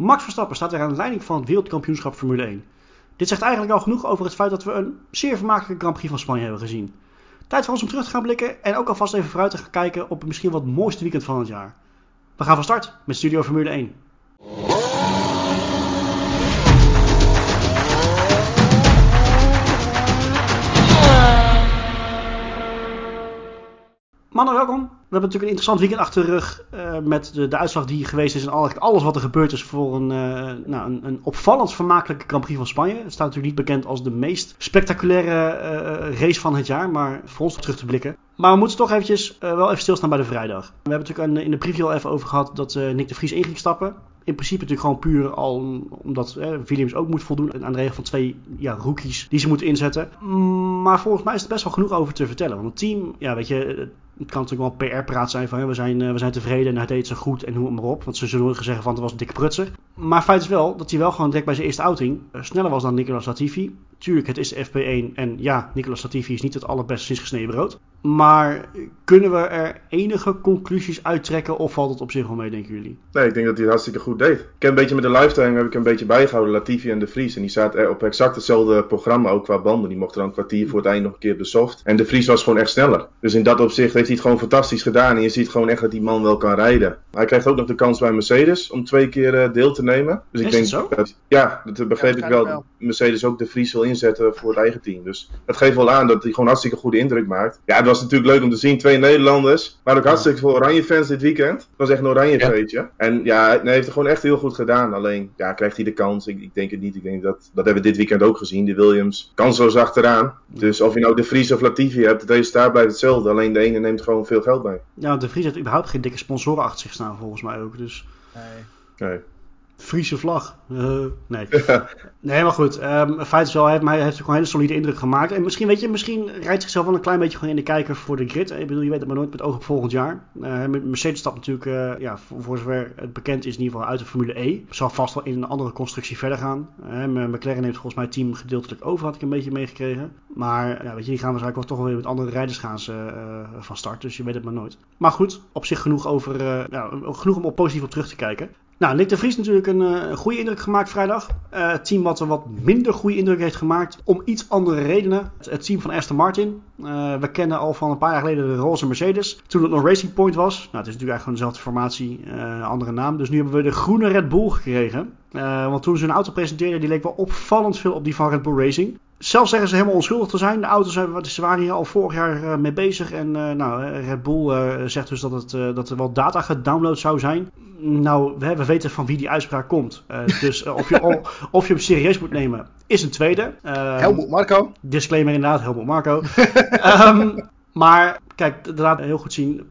Max Verstappen staat weer aan de leiding van het wereldkampioenschap Formule 1. Dit zegt eigenlijk al genoeg over het feit dat we een zeer vermakelijke Grand Prix van Spanje hebben gezien. Tijd voor ons om terug te gaan blikken en ook alvast even vooruit te gaan kijken op misschien het mooiste weekend van het jaar. We gaan van start met Studio Formule 1. Mannen, welkom. We hebben natuurlijk een interessant weekend achter de rug uh, met de, de, uitslag die geweest is en eigenlijk alles wat er gebeurd is voor een, uh, nou, een, een, opvallend vermakelijke Grand Prix van Spanje. Het staat natuurlijk niet bekend als de meest spectaculaire uh, race van het jaar, maar voor ons terug te blikken. Maar we moeten toch eventjes wel even stilstaan bij de vrijdag. We hebben natuurlijk in de preview al even over gehad dat Nick de Vries in ging stappen in principe natuurlijk gewoon puur al omdat eh, Williams ook moet voldoen aan de regel van twee ja, rookies die ze moeten inzetten. Maar volgens mij is er best wel genoeg over te vertellen. Want het team, ja, weet je, het kan natuurlijk wel PR-praat zijn van we, zijn, uh, we zijn tevreden en hij deed zo goed en hoe maar op. Want ze zullen zeggen van het was een dikke prutser. Maar feit is wel dat hij wel gewoon direct bij zijn eerste outing uh, sneller was dan Nicolas Latifi. Tuurlijk, het is de FP1 en ja, Nicolas Latifi is niet het allerbeste sinds gesneden brood. Maar kunnen we er enige conclusies uittrekken of valt het op zich wel mee, denken jullie? Nee, ik denk dat hij het hartstikke goed deed. Ik heb een beetje met de lifetime heb ik een beetje bijgehouden, Latifi en de Vries. En die zaten op exact hetzelfde programma, ook qua banden. Die mochten dan een kwartier voor het eind nog een keer op de soft. En de Vries was gewoon echt sneller. Dus in dat opzicht heeft hij het gewoon fantastisch gedaan. En je ziet gewoon echt dat die man wel kan rijden. Hij krijgt ook nog de kans bij Mercedes om twee keer deel te nemen. Dus ik Is denk zo? Dat, ja, dat begreep ja, ik wel. wel. Mercedes ook de Vries wil inzetten voor het eigen team. Dus dat geeft wel aan dat hij gewoon hartstikke goede indruk maakt. Ja, het was natuurlijk leuk om te zien. Twee Nederlanders. Maar ook hartstikke veel Oranje fans dit weekend. Het was echt een Oranje ja. feestje. En ja, hij heeft het gewoon echt heel goed gedaan. Alleen, ja, krijgt hij de kans? Ik, ik denk het niet. Ik denk dat, dat hebben we dit weekend ook gezien. De Williams kansloos achteraan. Dus of je nou de Vries of Latifi hebt, het resultaat blijft hetzelfde. Alleen de ene neemt gewoon veel geld bij. Ja, de Vries heeft überhaupt geen dikke sponsoren achter zich staan, volgens mij ook. Dus... Nee. nee. Friese vlag. Uh, nee. nee, maar goed. Um, feit is wel, hij heeft, hij heeft gewoon een hele solide indruk gemaakt. En misschien, weet je, misschien rijdt zichzelf wel een klein beetje gewoon in de kijker voor de grid. Ik bedoel, je weet het maar nooit met oog op volgend jaar. Uh, Mercedes stapt natuurlijk, uh, ja, voor, voor, zover het bekend is, in ieder geval uit de Formule E. Zal vast wel in een andere constructie verder gaan. McLaren heeft volgens mij het team gedeeltelijk over, had ik een beetje meegekregen. Maar ja, weet je, die gaan waarschijnlijk wel toch wel weer met andere rijders gaan ze, van start. Dus je weet het maar nooit. Maar goed, op zich genoeg, over, ja, genoeg om op positief op terug te kijken. Nou, Nick de Vries natuurlijk een, een goede indruk gemaakt vrijdag. Uh, het team wat een wat minder goede indruk heeft gemaakt om iets andere redenen. Het, team van Aston Martin. Uh, we kennen al van een paar jaar geleden de roze Mercedes. Toen het nog Racing Point was. Nou, het is natuurlijk eigenlijk gewoon dezelfde formatie, andere naam. Dus nu hebben we de groene Red Bull gekregen. want toen ze een auto presenteerden, die leek wel opvallend veel op die van Red Bull Racing. Zelf zeggen ze helemaal onschuldig te zijn. De auto's ze waren hier al vorig jaar uh, mee bezig. En uh, nou, Red Bull uh, zegt dus dat, het, dat er wel data gedownload zou zijn. Nou, we, we weten van wie die uitspraak komt. dus of, je, of, of je hem serieus moet nemen, is een tweede. Helmut Marco. Disclaimer inderdaad, Helmut Marco. um, maar kijk, laat heel goed zien.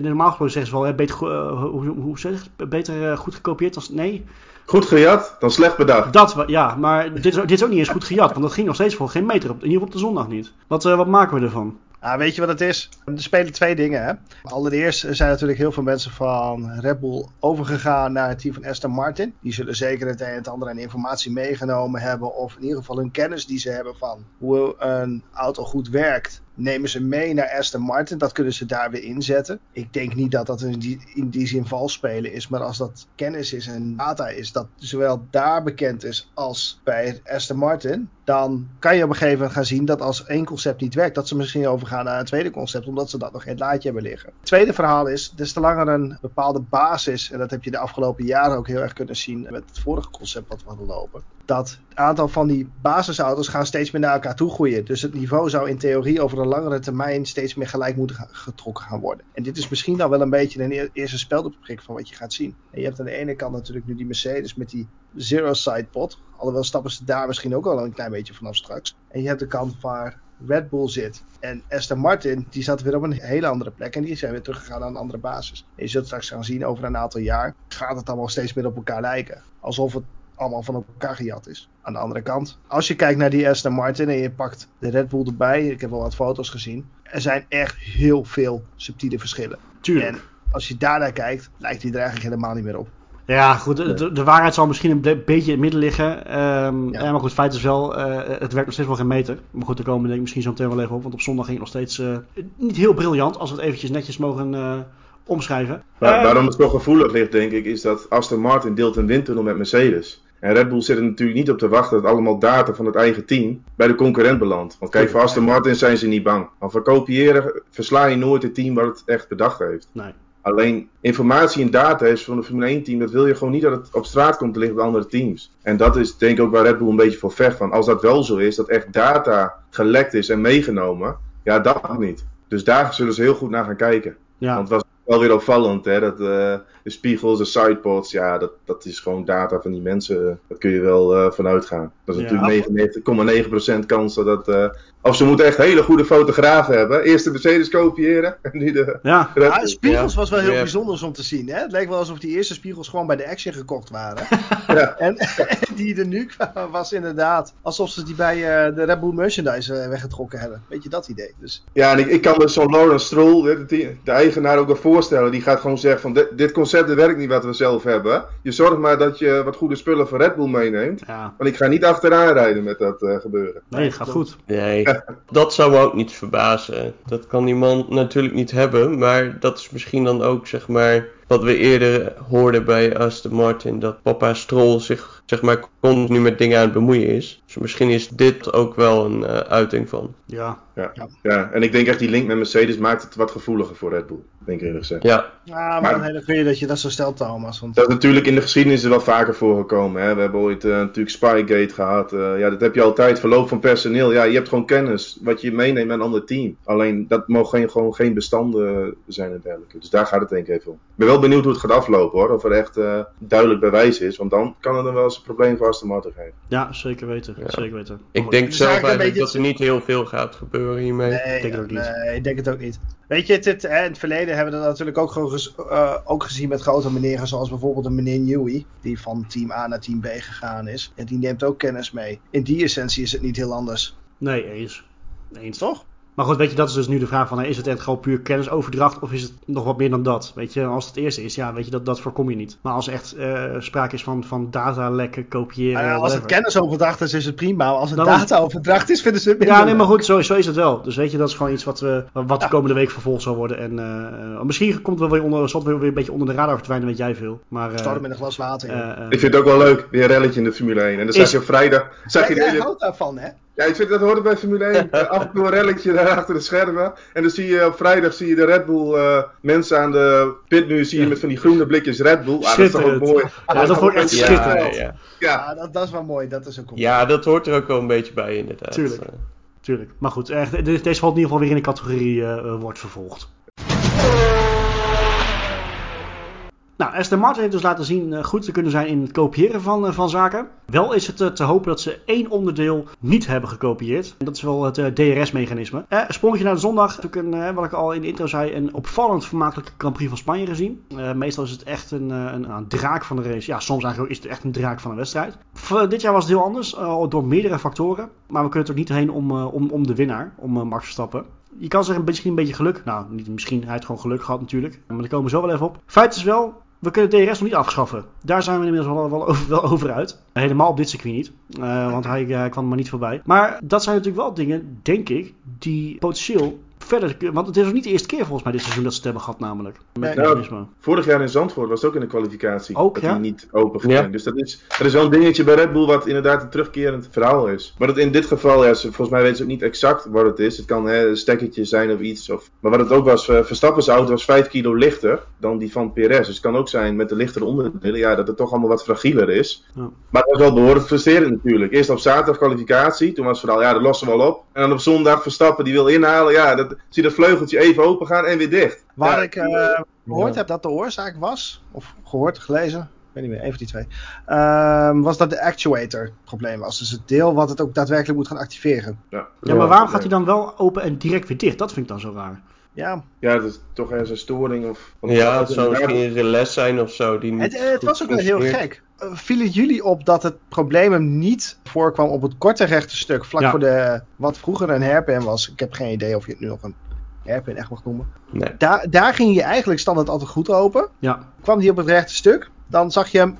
Normaal gesproken zeggen ze wel, beter, hoe, hoe zeg beter goed gekopieerd als nee. Goed gejat, dan slecht bedacht. Dat, ja, maar dit is, dit is ook niet eens goed gejat, want dat ging nog steeds voor geen meter, op, in ieder geval op de zondag niet. Wat, uh, wat maken we ervan? Ah, weet je wat het is? Er spelen twee dingen. Hè? Allereerst zijn natuurlijk heel veel mensen van Red Bull overgegaan naar het team van Aston Martin. Die zullen zeker het een en het ander aan informatie meegenomen hebben. Of in ieder geval hun kennis die ze hebben van hoe een auto goed werkt nemen ze mee naar Aston Martin. Dat kunnen ze daar weer inzetten. Ik denk niet dat dat in die, in die zin vals spelen is. Maar als dat kennis is en data is, dat zowel daar bekend is als bij Aston Martin. Dan kan je op een gegeven moment gaan zien dat als één concept niet werkt, dat ze misschien overgaan naar een tweede concept, omdat ze dat nog in het laadje hebben liggen. Het tweede verhaal is, des te langer een bepaalde basis, en dat heb je de afgelopen jaren ook heel erg kunnen zien met het vorige concept wat we hadden lopen, dat het aantal van die basisauto's gaan steeds meer naar elkaar toe groeien. Dus het niveau zou in theorie over een langere termijn steeds meer gelijk moeten getrokken gaan worden. En dit is misschien dan wel een beetje een eerste speldopschik van wat je gaat zien. En je hebt aan de ene kant natuurlijk nu die Mercedes met die zero side pot. Alhoewel stappen ze daar misschien ook al een klein beetje vanaf straks. En je hebt de kant waar Red Bull zit. En Aston Martin, die zat weer op een hele andere plek. En die zijn weer teruggegaan naar een andere basis. En je zult straks gaan zien, over een aantal jaar gaat het allemaal steeds meer op elkaar lijken. Alsof het allemaal van elkaar gejat is. Aan de andere kant, als je kijkt naar die Aston Martin en je pakt de Red Bull erbij, ik heb al wat foto's gezien, er zijn echt heel veel subtiele verschillen. Tuurlijk. En als je daarnaar kijkt, lijkt die er eigenlijk helemaal niet meer op. Ja, goed, de, de, de waarheid zal misschien een beetje in het midden liggen. Um, ja. ja. maar goed, het feit is wel, uh, het werkt nog steeds wel geen meter. Maar goed, daar komen denk ik misschien zo meteen wel even op. Want op zondag ging het nog steeds uh, niet heel briljant, als we het eventjes netjes mogen, uh, omschrijven. Uh, waarom het toch gevoelig ligt, denk ik, is dat Aston Martin deelt een windtunnel met Mercedes. En Red Bull zit er natuurlijk niet op te wachten dat allemaal data van het eigen team bij de concurrent belandt. Want kijk, voor Aston Martin zijn ze niet bang. Maar voor kopiëren versla je nooit het team wat het echt bedacht heeft. Nee. Alleen informatie en data is van een Formule 1 team, dat wil je gewoon niet dat het op straat komt te liggen bij andere teams. En dat is denk ik ook waar Red Bull een beetje voor vecht van. Als dat wel zo is, dat echt data gelekt is en meegenomen, ja, dat mag niet. Dus daar zullen ze heel goed naar gaan kijken. Ja. Want wel weer opvallend, hè, dat uh, de spiegels, de sidepods, ja, dat, dat is gewoon data van die mensen. Daar kun je wel uh, vanuit gaan. Dat is Ja. natuurlijk 99,9% kans dat dat... Uh, of ze moeten echt hele goede fotografen hebben. Eerst de Mercedes kopiëren en nu de... Ja. Ja, spiegels was wel heel bijzonder om te zien. Hè? Het leek wel alsof die eerste spiegels gewoon bij de Action gekocht waren. Ja. En die er nu kwamen was inderdaad alsof ze die bij eh, de Red Bull Merchandise eh, weggetrokken hebben. Weet je dat idee? Dus, Ja, en ik, ik kan me zo'n Lawrence Stroll, de, de, de eigenaar, ook wel voorstellen. Die gaat gewoon zeggen van, dit, dit concept dit werkt niet wat we zelf hebben. Je zorgt maar dat je wat goede spullen van Red Bull meeneemt. ja. Want ik ga niet achteraan rijden met dat eh, gebeuren. Nee, het gaat goed. Nee, dat zou me ook niet verbazen. Dat kan die man natuurlijk niet hebben, maar dat is misschien dan ook, zeg maar, wat we eerder hoorden bij Aston Martin, dat papa Stroll zich, zeg maar, continu met dingen aan het bemoeien is. Dus misschien is dit ook wel een eh, uiting van. Ja. Ja. ja, en ik denk echt die link met Mercedes maakt het wat gevoeliger voor Red Bull. Denk ik eerlijk gezegd. Ja, ja, maar, Maar- dan hele goeie dat je dat zo stelt, Thomas. Want, Dat is natuurlijk in de geschiedenis er wel vaker voorgekomen. Hè? We hebben ooit eh, natuurlijk Spygate gehad. Eh, ja, dat heb je altijd. Verloop van personeel. Ja, je hebt gewoon kennis wat je meeneemt met een ander team. Alleen dat mogen geen, gewoon geen bestanden zijn en dergelijke. Dus daar gaat het denk ik even om. Ik ben wel benieuwd hoe het gaat aflopen hoor. Of er echt eh, duidelijk bewijs is. Want dan kan het dan wel eens een probleem voor Aston Martin geven. ja, zeker weten. Ja. Zeker weten. ik denk zelf eigenlijk beetje- dat er niet heel veel gaat gebeuren hiermee. nee, denk het ook niet. nee, ik denk het ook niet. Weet je, het, het, hè, in het verleden hebben we dat natuurlijk ook, gewoon gez- eh, ook gezien met grote meneren, zoals bijvoorbeeld een meneer Newey, die van team A naar team B gegaan is. En die neemt ook kennis mee. In die essentie is het niet heel anders. Nee, eens. Eens. Toch? Maar goed, weet je, dat is dus nu de vraag van, is het echt gewoon puur kennisoverdracht of is het nog wat meer dan dat? Weet je, als het eerste is, ja, weet je, dat, dat voorkom je niet. Maar als echt eh, sprake is van, van datalekken, kopiëren, Nou ja, als het kennisoverdracht is, is het prima. Maar als het Dan- dataoverdracht is, vinden ze het minder. Ja, nee, maar goed, zo, zo is het wel. Dus weet je, dat is gewoon iets wat, we, wat de Ja. komende week vervolgd zal worden. En eh, eh, misschien komt het wel weer, onder, zal het weer, weer een beetje onder de radar verdwijnen, weet jij veel. Maar, eh, Starten met een glas water. eh, eh, Ik vind het ook wel leuk. Weer een relletje in de Formule 1. En dan Is- zag je op vrijdag. Zag je Ja, jij hele- houdt daarvan, hè? Ja, ik vind dat hoort bij Formule 1. Eh, Af en toe een relletje daar achter de schermen. En dan zie je op vrijdag zie je de Red Bull eh, mensen aan de pitmuur zie je met van die groene blikjes Red Bull. Ah, dat is toch ook Schitterend. mooi. Ja, dat vond ik echt schitterend. ja. Ja, Ja, dat, dat is wel mooi. Dat is ook ja, dat hoort er ook wel een beetje bij inderdaad. Tuurlijk. Tuurlijk. Maar goed, de- deze valt in ieder geval weer in de categorie eh, eh, wordt vervolgd. Nou, Aston Martin heeft dus laten zien eh, goed te kunnen zijn in het kopiëren van, eh, van zaken. Wel is het eh, te hopen dat ze één onderdeel niet hebben gekopieerd. En dat is wel het DRS-mechanisme. Eh, een sprongetje naar de zondag. Ik wat ik al in de intro zei, een opvallend vermakelijke Grand Prix van Spanje gezien. Eh, meestal is het echt een, een, een draak van de race. Ja, soms eigenlijk is het echt een draak van een wedstrijd. V- dit jaar was het heel anders, door meerdere factoren. Maar we kunnen er ook niet heen om, om, om de winnaar, om Max Verstappen. Je kan zeggen, misschien een beetje geluk. Nou, niet misschien, hij heeft gewoon geluk gehad natuurlijk. Maar daar komen we zo wel even op. Feit is wel, we kunnen DRS nog niet afschaffen. Daar zijn we inmiddels wel, over, wel over uit. Helemaal op dit circuit niet. Eh, want hij, hij kwam er maar niet voorbij. Maar dat zijn natuurlijk wel dingen, denk ik, die potentieel verder... Want het is ook niet de eerste keer volgens mij dit seizoen dat ze het hebben gehad namelijk. Met Nee. vorig jaar in Zandvoort was het ook in de kwalificatie. Ook, dat ja? hij niet open ging. Ja. Dus dat is, er is wel een dingetje bij Red Bull wat inderdaad een terugkerend verhaal is. Maar dat in dit geval, ja, ze- volgens mij weten ze ook niet exact wat het is. Het kan hè, een stekkertje zijn of iets. Of, maar wat het ook was, eh, Verstappen's auto was 5 kilo lichter dan die van Perez. Dus het kan ook zijn met de lichtere onderdelen, ja, dat het toch allemaal wat fragieler is. Ja. Maar het was wel behoorlijk frustrerend natuurlijk. Eerst op zaterdag kwalificatie, toen was het vooral, ja, dat lossen we wel op. En dan op zondag Verstappen die wil inhalen, ja, dat, zie dat vleugeltje even open gaan en weer dicht. Waar Ja, ik eh, gehoord Ja. heb dat de oorzaak was, of gehoord, gelezen, ik weet niet meer, even die twee, ehm, was dat de actuator het probleem was. Dus het deel wat het ook daadwerkelijk moet gaan activeren. Ja, Ja, maar waarom gaat hij dan wel open en direct weer dicht? Dat vind ik dan zo raar. Ja, Ja, dat is toch ergens een storing of... Ja, het zou misschien een les zijn of zo. Die niet het, eh, het was ook wel heel gek. Eh, Vielen jullie op dat het probleem hem niet voorkwam op het korte rechte stuk, vlak Ja. voor de, wat vroeger een hairpin was. Ik heb geen idee of je het nu nog een hairpin echt mag noemen. Nee. Daar, daar ging je eigenlijk standaard altijd goed open. Ja, Kwam die op het rechte stuk, dan zag je hem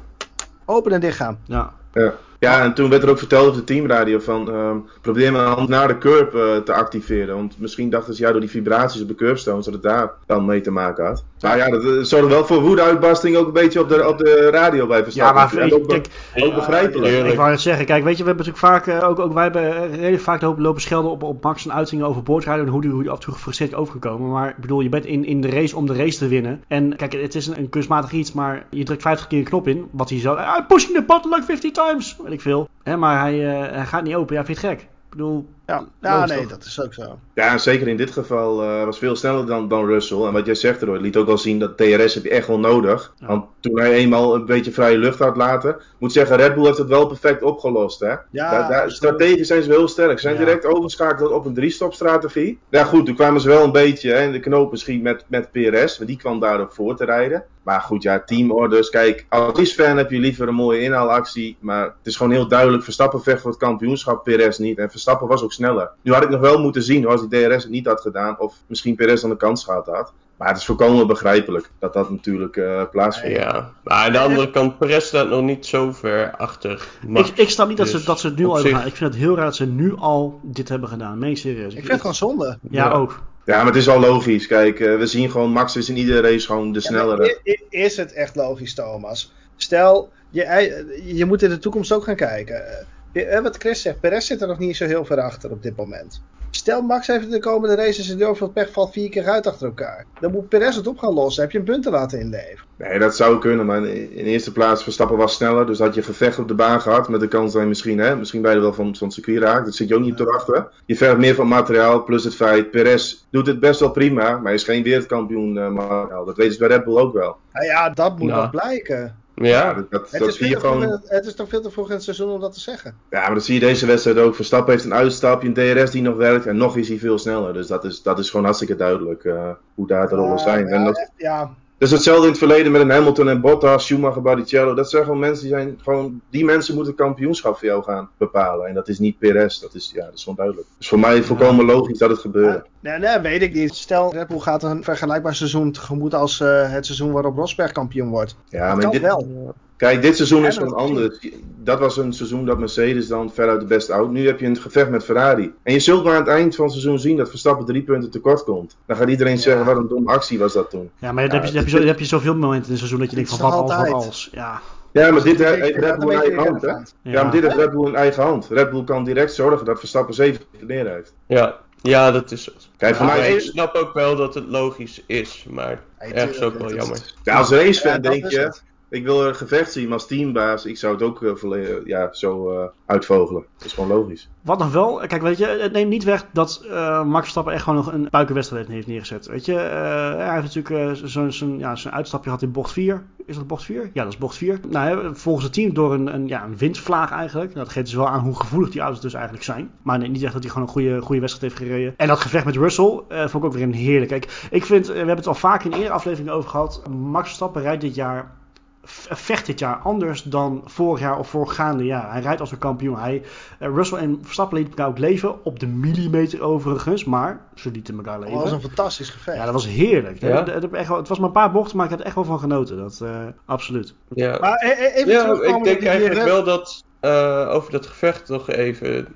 open en dicht gaan. ja. Ja. Ja, en toen werd er ook verteld op de teamradio van um, probeer maar naar de curb uh, te activeren. Want misschien dachten ze ja door die vibraties op de curbstones dat het daar dan mee te maken had. Maar ja, dat zorgde wel voor woedeuitbarsting ook een beetje op de, op de radio bij Verstappen. Ja, maar ook, kijk, ook begrijpelijk. ik wou het zeggen, kijk, weet je, we hebben natuurlijk vaak, uh, ook, ook wij hebben redelijk vaak lopen, lopen schelden op, op Max en uitingen over boordrijden en hoe die, hoe die af en toe gefrustreerd overgekomen. Maar ik bedoel, je bent in, in de race om de race te winnen. En kijk, het is een, een kunstmatig iets, maar je drukt 50 keer een knop in, wat hij zo, I'm pushing the button like 50 times, weet ik veel. Hè, maar hij, uh, hij gaat niet open, ja, vind je het gek? Ik bedoel, ja, ja nee, dat is ook zo. Ja, zeker in dit geval uh, was veel sneller dan, dan Russell. En wat jij zegt, Roy, liet ook wel zien dat TRS heb je echt wel nodig. Ja. Want toen hij eenmaal een beetje vrije lucht had laten, moet zeggen, Red Bull heeft het wel perfect opgelost. Hè? Ja, daar, daar, strategisch zijn ze wel heel sterk. Ze zijn ja. direct overschakeld op een drie-stop-strategie. Ja, goed, toen kwamen ze wel een beetje hè, in de knoop misschien met, met PRS, maar die kwam daarop voor te rijden. Maar goed, ja, teamorders. Kijk, als fan heb je liever een mooie inhaalactie. Maar het is gewoon heel duidelijk: Verstappen vecht voor het kampioenschap, Perez niet. En Verstappen was ook sneller. Nu had ik nog wel moeten zien, als die DRS het niet had gedaan. Of misschien Perez dan de kans gehad had. Maar het is volkomen begrijpelijk dat dat natuurlijk uh, plaatsvindt. Ja, maar aan de andere kant, Perez staat nog niet zo ver achter. Ik, ik snap niet dus dat, ze, dat ze het nu al hebben gedaan. Ik vind het heel raar dat ze nu al dit hebben gedaan. Meen serieus. Ik, vind het gewoon zonde. Ja, ja, ook. Ja, maar het is wel logisch. Kijk, uh, we zien gewoon Max is in iedere race gewoon de snellere. Ja, is het echt logisch, Thomas? Stel, je, je moet in de toekomst ook gaan kijken. Uh, wat Chris zegt, Perez zit er nog niet zo heel ver achter op dit moment. Stel, Max heeft de komende races in de veel pech valt vier keer uit achter elkaar. Dan moet Perez het op gaan lossen. Heb je een punten laten inleveren? Nee, dat zou kunnen. Maar in, eerste plaats, Verstappen was sneller. Dus had je gevecht op de baan gehad. Met de kans dat je misschien, hè, misschien bij je wel van, van het circuit raakt. Dat zit je ook niet op te wachten. Je vergt meer van materiaal. Plus het feit, Perez doet het best wel prima. Maar hij is geen wereldkampioen uh, materiaal. Dat weten ze bij Red Bull ook wel. Nou ja, dat moet nog blijken. Ja, dat, dat, het, dat is zie je gewoon. het is toch veel te vroeg in het seizoen om dat te zeggen. Ja, maar dat zie je deze wedstrijd ook. Verstappen heeft een uitstapje, een DRS die nog werkt. En nog is hij veel sneller. Dus dat is, dat is gewoon hartstikke duidelijk uh, hoe daar de rollen zijn. Ja, en dat, ja, dus hetzelfde in het verleden met een Hamilton en Bottas, Schumacher, Barrichello. Dat zijn gewoon mensen die zijn gewoon, die mensen moeten kampioenschap voor jou gaan bepalen. En dat is niet Perez, dat is, ja, dat is gewoon duidelijk. Dus voor mij volkomen logisch dat het gebeurt. Nee, nee, weet ik niet. Stel, Red Bull gaat een vergelijkbaar seizoen tegemoet als uh, het seizoen waarop Rosberg kampioen wordt. Ja, dat maar kan dit, wel. Kijk, dit seizoen is gewoon anders. Dat was een seizoen dat Mercedes dan veruit de beste out. Nu heb je een gevecht met Ferrari. En je zult maar aan het eind van het seizoen zien dat Verstappen drie punten tekort komt. Dan gaat iedereen ja. zeggen, wat een domme actie was dat toen. Ja, maar dan, ja, heb, je, heb, je zo, heb je zoveel momenten in het seizoen dat je denkt van wat als, wat als. Ja. Ja, maar dit heeft Red Bull in eigen hand, hè? Ja. ja, maar dit heeft Red Bull in eigen hand. Red Bull kan direct zorgen dat Verstappen zeven neer heeft. Ja, ja, dat is zo. Kijk, voor Ja, mij ik snap ook wel dat het logisch is, maar ergens ook wel jammer. Ja, als racefan Ja, denk je, het. Ik wil een gevecht zien maar als teambaas. Ik zou het ook eh, volle- ja, zo eh, uitvogelen. Dat is gewoon logisch. Wat nog wel, kijk, weet je, het neemt niet weg dat eh, Max Verstappen echt gewoon nog een buikenwedstrijd heeft neergezet. Weet je, eh, hij heeft natuurlijk eh, zo'n zo'n- ja, zo'n uitstapje gehad in bocht 4. Is dat bocht 4? Ja, dat is bocht 4. Nou, hè, volgens het team door een, een, ja, een windvlaag eigenlijk. Dat geeft dus wel aan hoe gevoelig die auto's dus eigenlijk zijn. Maar nee, niet echt dat hij gewoon een goede, goede wedstrijd heeft gereden. En dat gevecht met Russell eh, vond ik ook weer een heerlijk. Kijk, ik vind, eh, we hebben het al vaak in eerdere afleveringen over gehad. Max Verstappen rijdt dit jaar vecht dit jaar anders dan vorig jaar of voorgaande jaar. Hij rijdt als een kampioen. Hij, eh, Russell en Verstappen lieten elkaar ook leven. Op de millimeter overigens. Maar ze lieten elkaar leven. Dat was een fantastisch gevecht. Ja, dat was heerlijk. Ja? Dat- echt wel- het was maar een paar bochten, maar ik heb er echt wel van genoten. Dat, eh, absoluut. Ja, Maar e- e- even ja ik denk eigenlijk wel dat eh, over dat gevecht nog even.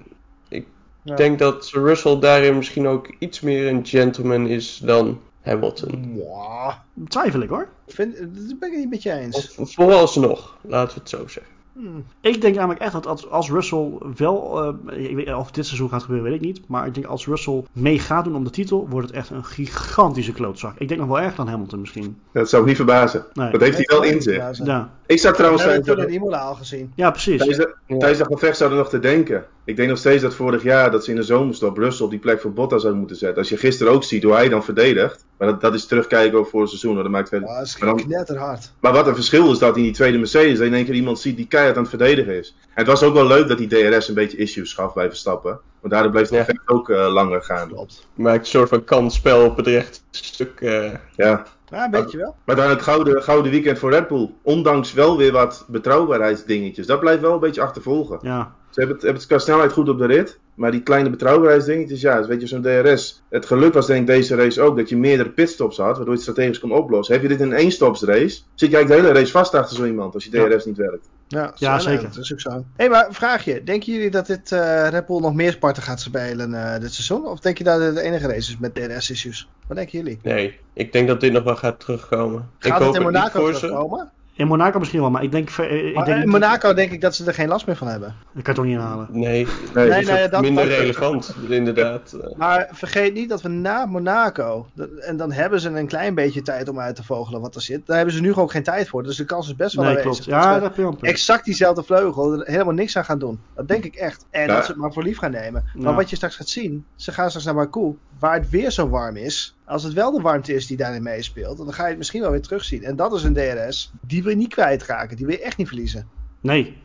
Ik Ja. denk dat Russell daarin misschien ook iets meer een gentleman is dan Hamilton. Mwah. Twijfel ik hoor. Vind, dat ben ik niet met je eens. Of vooralsnog, laten we het zo zeggen. Hmm. Ik denk namelijk echt dat als, als Russell wel, eh, ik weet, of dit seizoen gaat gebeuren, weet ik niet. Maar ik denk als Russell mee gaat doen om de titel, wordt het echt een gigantische klootzak. Ik denk nog wel erger dan Hamilton misschien. Dat zou me niet verbazen. Nee. Dat heeft hij wel in zich. Ja, zo. Ja, Ik zat We trouwens hebben het tijdens toen in Imola al gezien. ja precies. tijdens de- Ja. tijdens dat gevecht zouden nog te denken. Ik denk nog steeds dat vorig jaar dat ze in de zomerstop Russell op die plek voor Bottas zouden moeten zetten. Als je gisteren ook ziet hoe hij dan verdedigt. Maar dat, dat is terugkijken over voor het seizoen. hoor. Dat maakt verder... Ja, dat is maar, dan- knetterhard. maar wat een verschil is dat in die tweede Mercedes. Dat je in één keer iemand ziet die keihard aan het verdedigen is. En het was ook wel leuk dat die DRS een beetje issues gaf bij Verstappen. Want daardoor bleef het Ja. gevecht ook eh, langer gaan. Klopt. Maakt een soort van kansspel op het rechte stuk. eh, Ja. Ja, een beetje wel. Maar dan het gouden, gouden weekend voor Red Bull. Ondanks wel weer wat betrouwbaarheidsdingetjes. Dat blijft wel een beetje achtervolgen. Ja. Ze hebben het, hebben het qua snelheid goed op de rit. Maar die kleine betrouwbaarheidsdingetjes, ja, weet je zo'n DRS. Het geluk was denk ik deze race ook dat je meerdere pitstops had, waardoor je het strategisch kon oplossen. Heb je dit in een éénstopsrace, zit je eigenlijk de hele race vast achter zo iemand als je DRS niet werkt. Ja, zeker. dat is ook zo. Hé, hey, maar vraag je, denken jullie dat dit eh Red Bull nog meer Sparta gaat spelen eh, dit seizoen? Of denk je dat het de enige race is met DRS-issues? Wat denken jullie? Nee, ik denk dat dit nog wel gaat terugkomen. ik Gaat hoop het in Monaco terugkomen? In Monaco misschien wel, maar ik denk... eh, Ik Maar denk in Monaco denk ik dat ze er geen last meer van hebben. Dat kan je toch niet inhalen? Nee, Nee, Nee, nee, dat, minder dat- relevant, inderdaad. Maar vergeet niet dat we na Monaco, dat- en dan hebben ze een klein beetje tijd om uit te vogelen wat er zit. Daar hebben ze nu gewoon geen tijd voor. Dus de kans is best wel Nee, aanwezig. klopt. Ja, dat exact diezelfde vleugel er helemaal niks aan gaan doen. Dat denk ik echt. En Ja. dat ze het maar voor lief gaan nemen. Maar Ja. wat je straks gaat zien, ze gaan straks naar Baku, waar het weer zo warm is. Als het wel de warmte is die daarin meespeelt, dan ga je het misschien wel weer terugzien. En dat is een DRS, die wil je niet kwijtraken, die wil je echt niet verliezen. Nee.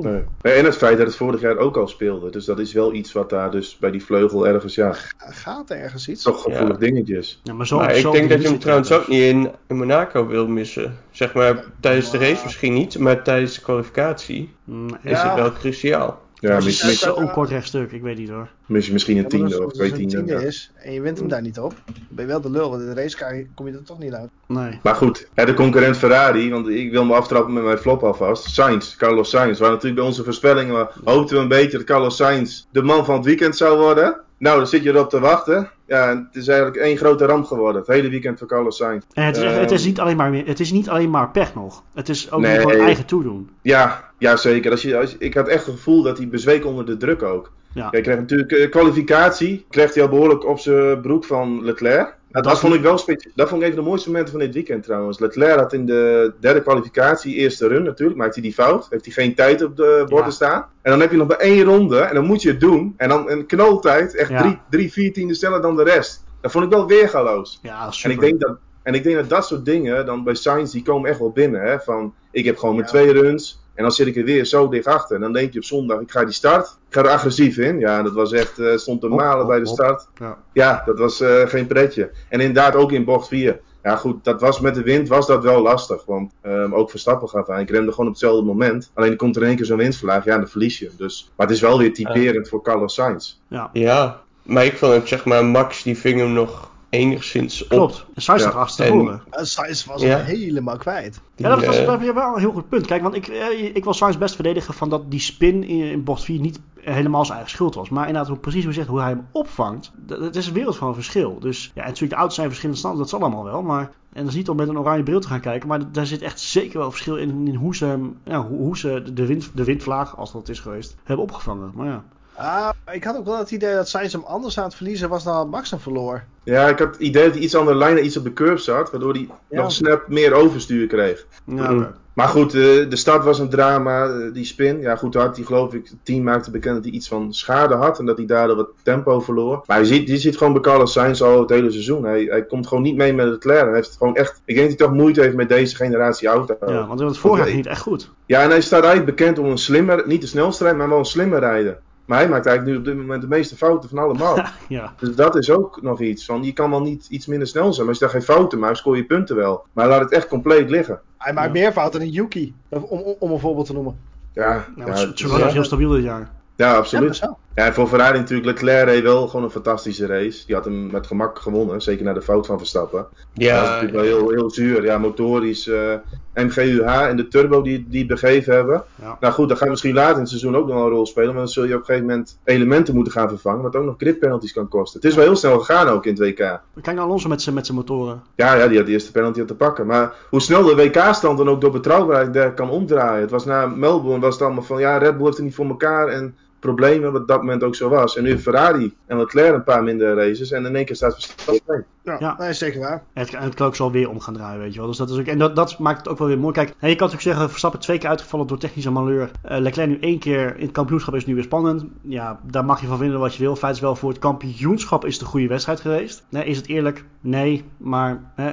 Nee. En het feit dat het vorig jaar ook al speelde. Dus dat is wel iets wat daar dus bij die vleugel ergens, ja, Gaat er ergens iets? toch gevoelig dingetjes. Ja, maar zo, maar zo ik denk dat je hem trouwens ook niet in, in Monaco wil missen. Zeg maar tijdens de race misschien niet, maar tijdens de kwalificatie Mm, is het wel cruciaal. Ja, Het mis, is zo'n kort rechtstuk, ik weet niet hoor. mis- misschien een Ja, maar als- tiende of als twee het een tiende is en je wint hem daar niet op, dan ben je wel de lul. Want in de race kom je er toch niet uit. Nee. Maar goed, hè, de concurrent Ferrari, want ik wil me aftrappen met mijn flop alvast. Sainz, Carlos Sainz. Waar natuurlijk bij onze voorspellingen hoopten we een beetje dat Carlos Sainz de man van het weekend zou worden. Nou, dan zit je erop te wachten. Ja, het is eigenlijk één grote ramp geworden. Het hele weekend voor Carlos Sainz. En het is, echt- Ehm. het, is niet alleen maar, meer- het is niet alleen maar pech nog. Het is ook Nee. gewoon eigen toedoen. Ja, ja zeker. Als je, als, ik had echt het gevoel dat hij bezweek onder de druk ook. Ja. Hij kreeg natuurlijk eh, kwalificatie. Kreeg hij al behoorlijk op zijn broek van Leclerc. Dat, Dat vond ik wel Dat vond ik een van de mooiste momenten van dit weekend trouwens. Leclerc had in de derde kwalificatie, eerste run natuurlijk, maakt hij die fout. Heeft hij geen tijd op de borden Ja. staan. En dan heb je nog maar één ronde en dan moet je het doen. En dan een knaltijd, echt Ja. drie, drie, vier tienden sneller dan de rest. Dat vond ik wel weergaloos. Ja, En super. ik, denk dat, en ik denk dat dat soort dingen dan bij Sainz, die komen echt wel binnen. Hè? Van, ik heb gewoon mijn Ja. twee runs. En dan zit ik er weer zo dicht achter. En dan denk je op zondag, ik ga die start. Ik ga er agressief in. Ja, dat was echt, eh, stond te malen hop, bij de hop. start. Ja. Ja, dat was eh, geen pretje. En inderdaad ook in bocht 4. Ja goed, dat was met de wind was dat wel lastig. Want ehm, ook Verstappen gaf aan. Ik remde gewoon op hetzelfde moment. Alleen er komt er in één keer zo'n windvlaag. Ja, dan verlies je. Dus, maar het is wel weer typerend voor Carlos Sainz. Ja, Ja, maar ik vond het zeg maar, Max die ving hem nog enigszins op. klopt. En staat achter En- tevoren. Sainz was Ja. helemaal kwijt. Die, Ja, dat, was, eh, dat je wel een heel goed punt. Kijk, want ik, eh, ik wil Sainz best verdedigen van dat die spin in, in bocht 4 niet helemaal zijn eigen schuld was. Maar inderdaad, hoe, precies hoe je zegt, hoe hij hem opvangt, dat, dat is een wereld van verschil. Dus ja, en natuurlijk de auto's zijn verschillende standen, dat zal allemaal wel. Maar, en dat is niet om met een oranje bril te gaan kijken, maar daar zit echt zeker wel verschil in, in hoe ze, hem, ja, hoe, hoe ze de, wind, de windvlaag, als dat is geweest, hebben opgevangen. Maar ja, Ah, ik had ook wel het idee dat Sainz hem anders aan het verliezen was dan Max hem verloor. Ja, ik had het idee dat hij iets andere lijnen, iets op de curve zat. Waardoor hij Ja. nog snap meer overstuur kreeg. ja Mm. Maar goed, eh, de start was een drama, eh, die spin. Ja, goed, had hij geloof ik, het team maakte bekend dat hij iets van schade had en dat hij daardoor wat tempo verloor. Maar je ziet, je ziet gewoon bij Carlos Sainz al het hele seizoen. Hij, hij komt gewoon niet mee met het Leclerc. Hij heeft gewoon echt, ik denk dat hij toch moeite heeft met deze generatie auto. ja, want in het voorjaar ging het echt goed. Ja, en hij staat eigenlijk bekend om een slimmer, niet de snelste rijden, maar wel een slimmer rijden. Maar hij maakt eigenlijk nu op dit moment de meeste fouten van allemaal. ja, Dus dat is ook nog iets. Van, je kan wel niet iets minder snel zijn, maar als je daar geen fouten maakt, scoor je punten wel. Maar laat het echt compleet liggen. Hij maakt Ja. meer fouten dan Yuki, om, om, om een voorbeeld te noemen. Ja, ja, ja, maar het is- is heel stabiel dit jaar. ja, absoluut. Ja, en voor Ferrari natuurlijk, Leclerc reed wel gewoon een fantastische race. Die had hem met gemak gewonnen, zeker na de fout van Verstappen. dat is ja, natuurlijk wel heel, heel zuur. Ja, motorisch, eh, MGUH en de turbo die, die begeven hebben. Ja. Nou goed, dat gaat misschien later in het seizoen ook nog wel een rol spelen. Maar dan zul je op een gegeven moment elementen moeten gaan vervangen, wat ook nog grip penalties kan kosten. Het is wel heel snel gegaan ook in het WK. Kijk naar Alonso met zijn met zijn motoren. Ja, ja, die had de eerste penalty aan te pakken. Maar hoe snel de WK-stand dan ook door betrouwbaarheid kan omdraaien. Het was na Melbourne was het allemaal van ja, Red Bull heeft het niet voor elkaar en problemen, wat op dat moment ook zo was. En nu Ferrari en Leclerc een paar minder races en in één keer staat Verstappen. Ja, Ja. dat is zeker waar. Het, kan- het kan ook zo weer om gaan draaien, weet je wel. Dus dat is ook, en dat, dat maakt het ook wel weer mooi. Kijk, hè, je kan natuurlijk zeggen, Verstappen twee keer uitgevallen door technische malheur. Eh, Leclerc nu één keer in het kampioenschap is nu weer spannend. Ja, daar mag je van vinden wat je wil. Feit is wel, voor het kampioenschap is het een goede wedstrijd geweest. Nee, is het eerlijk? Nee, maar hè,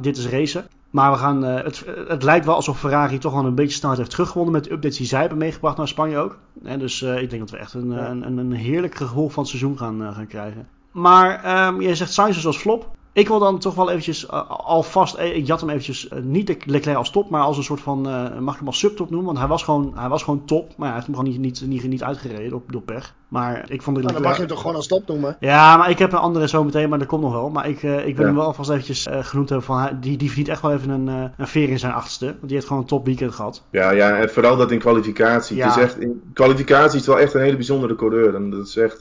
dit is racen. Maar we gaan, eh, het, het lijkt wel alsof Ferrari toch wel een beetje snelheid heeft teruggewonnen met de updates die zij hebben meegebracht naar Spanje ook. Dus eh, ik denk dat we echt een, Ja. een, een, een heerlijk gevolg van het seizoen gaan, eh, gaan krijgen. Maar ehm, je zegt Sainz dus als flop. Ik wil dan toch wel eventjes alvast, ik jat hem eventjes, niet Leclerc als top, maar als een soort van, mag ik hem als subtop noemen, want hij was gewoon, hij was gewoon top, maar hij heeft hem gewoon niet, niet, niet, niet uitgereden door, door pech. Maar ik vond het. Nou, dan mag je hem toch gewoon als top noemen? Ja, maar ik heb een andere zo meteen, maar dat komt nog wel. Maar ik, ik wil ja. hem wel alvast eventjes genoemd hebben van, die, die verdient echt wel even een, een veer in zijn achtste, want die heeft gewoon een top weekend gehad. Ja, ja, en vooral dat in kwalificatie. Ja. Het is echt, in kwalificatie is het wel echt een hele bijzondere coureur. En dat is echt,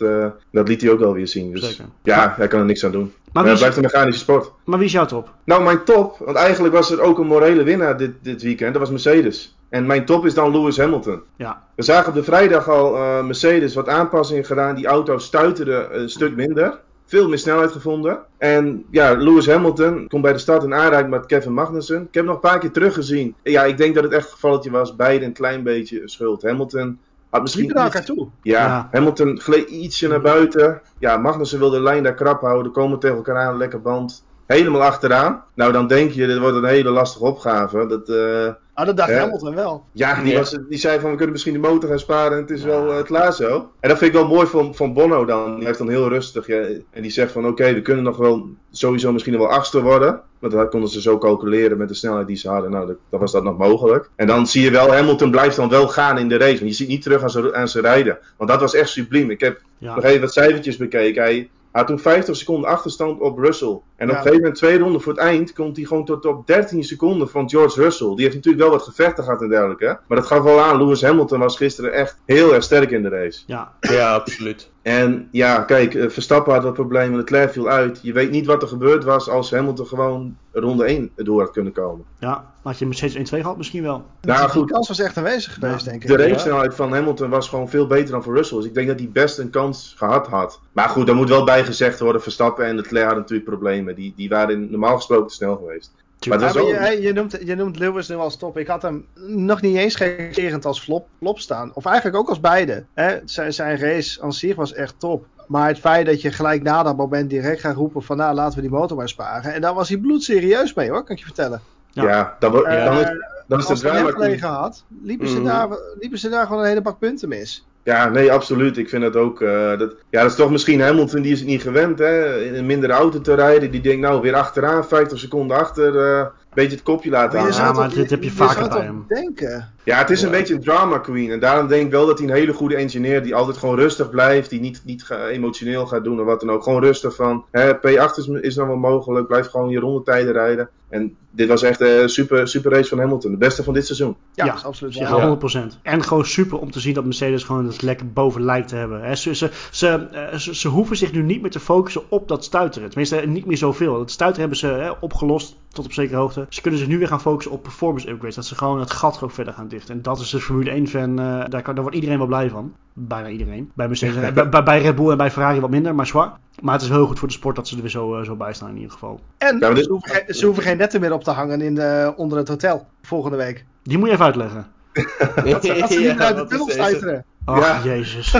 dat liet hij ook wel weer zien. Dus Zeker. ja, hij kan er niks aan doen. Maar, maar het blijft een mechanische sport. Maar wie is jouw top? Nou, mijn top, want eigenlijk was er ook een morele winnaar dit, dit weekend, dat was Mercedes. En mijn top is dan Lewis Hamilton. Ja. We zagen op de vrijdag al uh, Mercedes wat aanpassingen gedaan. Die auto stuiterde een stuk minder. Veel meer snelheid gevonden. En ja, Lewis Hamilton komt bij de start in aanraking met Kevin Magnussen. Ik heb nog een paar keer teruggezien. Ja, ik denk dat het echt een gevalletje was. Beide een klein beetje schuld. Hamilton had misschien naar elkaar toe. Ja, ja, Hamilton gleed ietsje naar buiten. Ja, Magnussen wilde de lijn daar krap houden. Komen tegen elkaar aan, lekker band. Helemaal achteraan. Nou, dan denk je, dit wordt een hele lastige opgave. Dat, uh, Ah, dat dacht Hamilton wel. Ja, die, was, die zei van we kunnen misschien de motor gaan sparen en het is wel uh, klaar zo. En dat vind ik wel mooi van, van Bono dan. Die heeft dan heel rustig. Ja, en die zegt van oké, okay, we kunnen nog wel sowieso misschien wel achtste worden. Want dat konden ze zo calculeren met de snelheid die ze hadden. Nou, dat, dan was dat nog mogelijk. En dan zie je wel, Hamilton blijft dan wel gaan in de race. Want je ziet niet terug aan zijn, aan zijn rijden. Want dat was echt subliem. Ik heb Ja. nog even wat cijfertjes bekeken. Hij had toen 50 seconden achterstand op Russell. En op een gegeven moment, twee ronden voor het eind, komt hij gewoon tot op 13 seconden van George Russell. Die heeft natuurlijk wel wat gevechten gehad en dergelijke. hè. Maar dat gaf wel aan, Lewis Hamilton was gisteren echt heel erg sterk in de race. Ja, Ja, absoluut. En ja, kijk, eh, Verstappen had wat problemen, Leclerc viel uit. Je weet niet wat er gebeurd was als Hamilton gewoon ronde 1 door had kunnen komen. ja. Had je Mercedes 1-2 gehad misschien wel. Nou die goed, kans was echt aanwezig geweest, denk ik. de Ja. race-snelheid van Hamilton was gewoon veel beter dan voor Russell. Dus ik denk dat hij best een kans gehad had. Maar goed, daar moet wel bij gezegd worden, Verstappen en Leclerc hadden natuurlijk problemen. Die, die waren normaal gesproken te snel geweest. Maar Ja, dat maar wel... je, je, noemt, je noemt Lewis nu als top. Ik had hem nog niet eens gerend als flop, flop staan. Of eigenlijk ook als beide. Hè? Zijn, zijn race aan zich was echt top. Maar het feit dat je gelijk na dat moment direct gaat roepen van nou laten we die motor maar sparen. En daar was hij bloedserieus mee hoor, kan ik je vertellen. Ja, Ja. dan, wo- Eh, dan is, als drama... hem gelegen had, liepen ze, Mhm. daar, liepen ze daar gewoon een hele bak punten mis. Ja, nee, absoluut. Ik vind dat ook. eh, dat, ja, dat is toch misschien Hamilton, die is het niet gewend, hè? In een mindere auto te rijden. Die denkt, nou, weer achteraan, 50 seconden achter. eh, een beetje het kopje laten hangen. Ja, maar dit heb je je vaker zou bij hem. denken. Ja, het is een beetje een drama queen. En daarom denk ik wel dat hij een hele goede engineer die altijd gewoon rustig blijft. Die niet, niet emotioneel gaat doen of wat dan ook. Gewoon rustig van, hè, P8 is, is dan wel mogelijk. Blijf gewoon je rondetijden rijden. En dit was echt een super, super race van Hamilton. De beste van dit seizoen. Ja, absoluut Ja, waar. 100%. En gewoon super om te zien dat Mercedes gewoon het lekker boven lijkt te hebben. Hè, ze, ze, ze, eh, ze, ze hoeven zich nu niet meer te focussen op dat stuiteren. Tenminste, niet meer zoveel. Het stuiteren hebben ze hè, opgelost tot op zekere hoogte. Ze kunnen zich nu weer gaan focussen op performance upgrades. Dat ze gewoon het gat ook verder gaan dichten. En dat is de Formule 1 fan. eh, daar, daar wordt iedereen wel blij van. Bijna iedereen. Bij Mercedes, eh, bij, bij- Red Bull en bij Ferrari wat minder, maar zwaar. Maar het is heel goed voor de sport dat ze er weer zo, eh, zo bij staan in ieder geval. En Ja, ze, hoeven geen, ze hoeven geen netten meer op te hangen in de, onder het hotel volgende week. Die moet je even uitleggen. Dat ze, dat ze niet uit de tunnel stuiteren. Ach, Ja. jezus.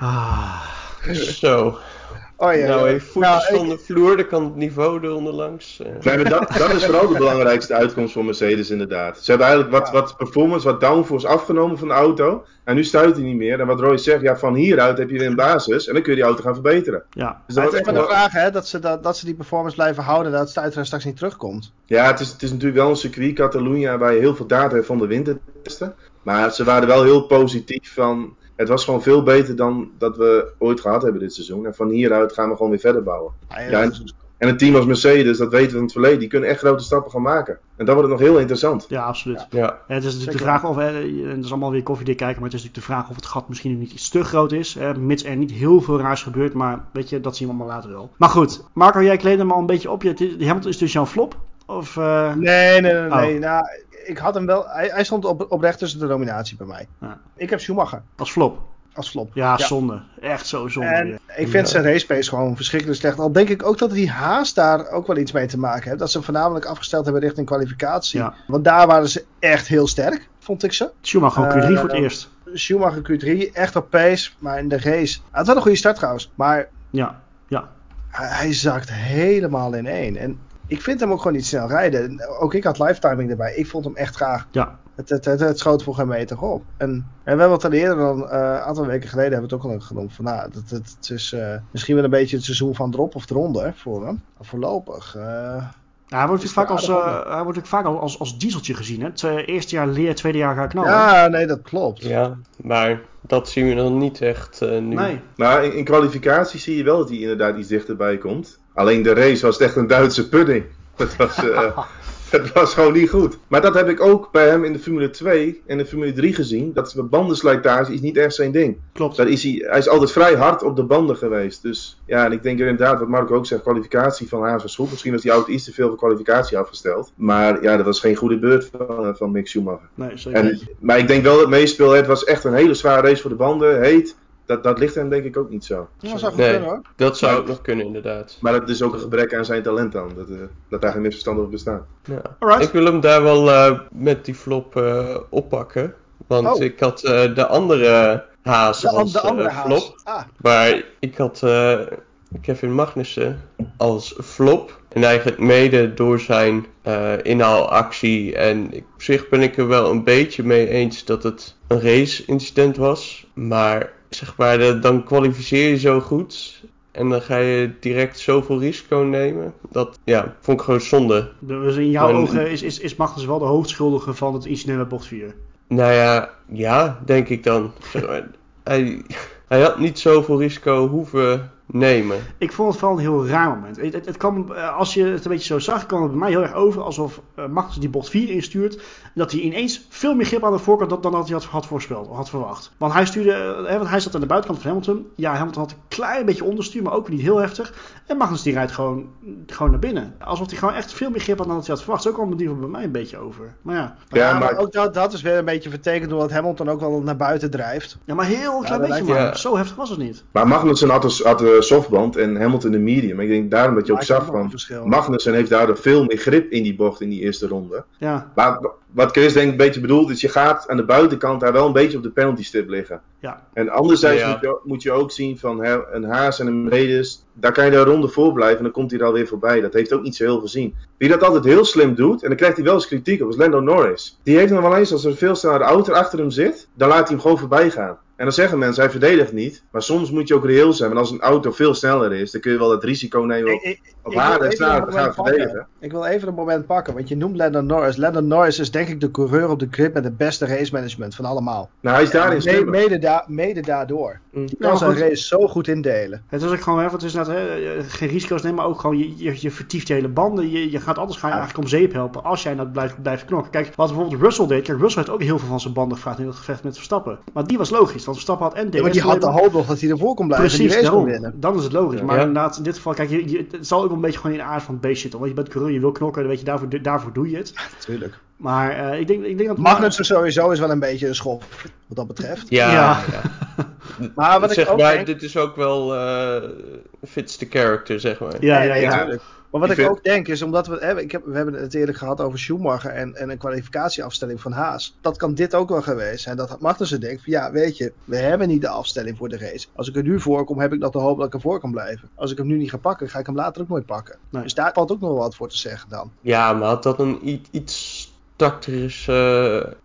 Ah. Zo. Oh ja. nou, even voetjes Nou, ik- van de vloer, dan kan het niveau eronder langs. eh. Nee, maar dat, dat is vooral de belangrijkste uitkomst voor Mercedes inderdaad. Ze hebben eigenlijk wat, wat performance, wat downforce afgenomen van de auto. En nu stuit hij niet meer. En wat Roy zegt, ja, van hieruit heb je weer een basis. En dan kun je die auto gaan verbeteren. Ja, Dus dat het is echt de vraag hè, dat, ze, dat, dat ze die performance blijven houden, dat het stuiteren straks niet terugkomt. Ja, het is, het is natuurlijk wel een circuit, Catalunya, waar je heel veel data hebt van de wintertesten. Maar ze waren wel heel positief van... Het was gewoon veel beter dan dat we ooit gehad hebben dit seizoen. En van hieruit gaan we gewoon weer verder bouwen. Ja, Ja, en, en een team als Mercedes, dat weten we in het verleden, die kunnen echt grote stappen gaan maken. En dan wordt het nog heel interessant. ja absoluut. Ja. Ja, het is natuurlijk de vraag of, hè, en het is allemaal weer koffiedik kijken, maar het is natuurlijk de vraag of het gat misschien niet iets te groot is. Hè, mits er niet heel veel raars gebeurt, maar weet je, dat zien we allemaal later wel. Maar goed, Marco, jij kleedde hem al een beetje op. Je, die Hamilton is dus jouw flop? Of, eh, Nee, nee, nee. Oh. nee. Nou, ik had hem wel. Hij, hij stond op, oprecht tussen de nominatie bij mij. Ja. Ik heb Schumacher als flop? als flop. Ja, zonde. Echt zo zonde. En ik vind zijn race pace gewoon verschrikkelijk slecht. Al denk ik ook dat die haast daar ook wel iets mee te maken heeft. Dat ze hem voornamelijk afgesteld hebben richting kwalificatie. Want daar waren ze echt heel sterk, vond ik ze. Schumacher gewoon Q3 Eh, voor het eerst. Schumacher Q3, echt op pace. Maar in de race. Hij had wel een goede start trouwens. Maar Ja, ja. hij, hij zakt helemaal in één. En ik vind hem ook gewoon niet snel rijden. Ook ik had lifetiming erbij. Ik vond hem echt graag. Ja, Het, het, het, het schoot voor geen meter op. En, en we hebben het al eerder, dan, uh, een aantal weken geleden, hebben we het ook al genoemd. Van, nou, het, het, het is uh, misschien wel een beetje het seizoen van drop of eronder voor hem. Voorlopig. Uh, ja, hij wordt vaak, als, uh, hij wordt vaak als, als dieseltje gezien. Hè? Het eerste jaar leer, tweede jaar gaat knallen. Ja, nee, dat klopt. Ja, maar dat zien we dan niet echt uh, nu. Nee. Maar in, in, kwalificatie zie je wel dat hij inderdaad iets dichterbij komt. Alleen de race was echt een Duitse pudding. Het was, uh, het was gewoon niet goed. Maar dat heb ik ook bij hem in de Formule 2 en de Formule 3 gezien. Dat bandenslijtage is niet echt zijn ding. Klopt. Daar is hij, hij is altijd vrij hard op de banden geweest. Dus ja, en ik denk inderdaad, wat Marco ook zegt, kwalificatie van Haas was goed. Misschien was die auto iets te veel voor kwalificatie afgesteld. Maar ja, dat was geen goede beurt van, van Mick Schumacher. Nee, zeker en, Maar ik denk wel dat meespeel, het was echt een hele zware race voor de banden. Heet. Dat, dat ligt hem denk ik ook niet zo. Ja, zou nee, kunnen, hoor. dat zou ook nog kunnen inderdaad. Maar dat is ook een gebrek aan zijn talent dan. Dat, uh, dat daar geen misverstand over bestaat. Ja. Alright. Ik wil hem daar wel uh, met die flop uh, oppakken. Want Oh. ik had de andere haas De, als de andere eh, haas. flop. Ah, Maar ik had eh, Kevin Magnussen als flop. En eigenlijk mede door zijn eh, inhaalactie. En op zich ben ik er wel een beetje mee eens dat het een race-incident was. Maar zeg maar, dan kwalificeer je zo goed. En dan ga je direct zoveel risico nemen. Dat ja, vond ik gewoon zonde. Dus in jouw ogen is, is, is Magnus wel de hoofdschuldige van het incident met bocht 4. Nou ja, ja, denk ik dan. Hij, hij had niet zoveel risico hoeven nemen. Ik vond het vooral een heel raar moment. Het, het, kwam, eh, als je het een beetje zo zag, kwam het bij mij heel erg over alsof eh, Magnus die bocht 4 instuurt. Dat hij ineens veel meer grip aan de voorkant dan dat hij had, voorspeld, had verwacht. Want hij stuurde, eh, hè, want hij zat aan de buitenkant van Hamilton. Ja, Hamilton had een klein beetje onderstuur, maar ook niet heel heftig. En Magnus die rijdt gewoon, gewoon naar binnen. Alsof hij gewoon echt veel meer grip had dan dat hij had verwacht. Zo kwam het die bij mij een beetje over. Maar ja, Ja, ja, maar maar ook dat, dat is weer een beetje vertekend doordat Hamilton ook wel naar buiten drijft. ja maar heel klein beetje lijkt- maar. ja. Zo heftig was het niet. Maar Magnussen had had een softband en Hamilton een medium. Ik denk daarom dat je ook zag van... Magnussen heeft daardoor veel meer grip in die bocht in die eerste ronde. Ja, Maar wat Chris denk ik een beetje bedoelt is... je gaat aan de buitenkant daar wel een beetje op de penalty stip liggen. ja. En anderzijds Ja. moet, je, moet je ook zien van hè, een Haas en een Mercedes... daar kan je de ronde voor blijven en dan komt hij er alweer voorbij. Dat heeft ook niet zo heel gezien. Wie dat altijd heel slim doet, en dan krijgt hij wel eens kritiek op, is Lando Norris. Die heeft nog wel eens, als er veel snellere auto achter hem zit... dan laat hij hem gewoon voorbij gaan. En dan zeggen mensen, hij verdedigt niet. Maar soms moet je ook reëel zijn. Want als een auto veel sneller is, dan kun je wel het risico nemen op, Ik- op en even te gaan moment pakken. verdedigen. Ik wil even een moment pakken, want je noemt Landon Norris. Landon Norris is denk ik de coureur op de grid met het beste race management van allemaal. Nou, hij is daarin slimmer. mede, da- mede daardoor. Mm. Die Ja, kan zijn goed. race zo goed indelen. Het is ook gewoon, hè, want het is net, hè, geen risico's nemen, maar ook gewoon, je, je, je vertieft je hele banden. Je, je gaat anders ga je eigenlijk om zeep helpen als jij dat blijft, blijft knokken. Kijk, wat bijvoorbeeld Russell deed. Kijk, Russell heeft ook heel veel van zijn banden gevraagd in dat gevecht met Verstappen. Maar die was logisch, want Verstappen had en. Ja, maar die had de hoop nog dat hij ervoor kon blijven Precies, race daarom. winnen. Dan is het logisch. Maar Ja. inderdaad, in dit geval, kijk, je, je- het zal ook wel een beetje gewoon in de aard van het beest zitten. Want je bent coureur, je wil knokken, dan weet je, daarvoor, daarvoor doe je het. Natuurlijk. Maar eh, ik, denk, ik denk dat... Magnussen sowieso is wel een beetje een schop, wat dat betreft. Ja, Ja. ja. Maar wat ik zeg ook maar, denk- dit is ook wel eh, fits the character, zeg maar. Ja, ja, nee, ja. Maar wat Ik ik vind- ook denk is, omdat we, hè, ik heb, we hebben het eerlijk gehad over Schumacher en, en een kwalificatieafstelling van Haas. Dat kan dit ook wel geweest zijn. Dat Magnussen denkt van ja, weet je, we hebben niet de afstelling voor de race. Als ik er nu voor kom, heb ik nog de hoop dat ik ervoor kan blijven. Als ik hem nu niet ga pakken, ga ik hem later ook nooit pakken. Nee. Dus daar valt ook nog wel wat voor te zeggen dan. Ja, maar had dat een iets tactische,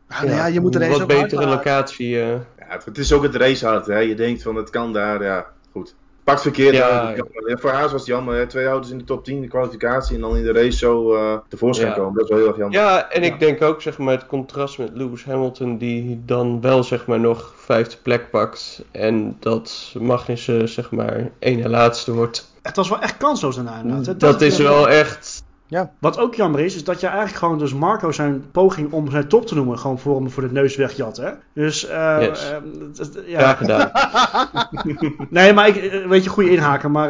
Ja, nou ja, je moet wat betere locatie. eh. Ja, het, het is ook het racehard. Hè. Je denkt van het kan daar, ja, goed. Pakt verkeerd Ja, Voor Haas was het jammer. Hè. Twee auto's in de top 10 de kwalificatie en dan in de race zo eh tevoorschijn Ja. komen. Dat is wel heel erg jammer. Ja, en Ja. ik denk ook zeg maar het contrast met Lewis Hamilton die dan wel zeg maar nog vijfde plek pakt en dat Magnussen zeg maar ene laatste wordt. Het was wel echt kansloos daarna inderdaad. hè. Dat is wel echt Wat ook jammer is, is dat je eigenlijk gewoon dus Marco zijn poging om zijn top te noemen, gewoon voor hem voor de neus wegjat. Hè? Dus eh, Yes. eh, ja. graag gedaan. Nee, maar ik eh, weet je, goede inhaken, maar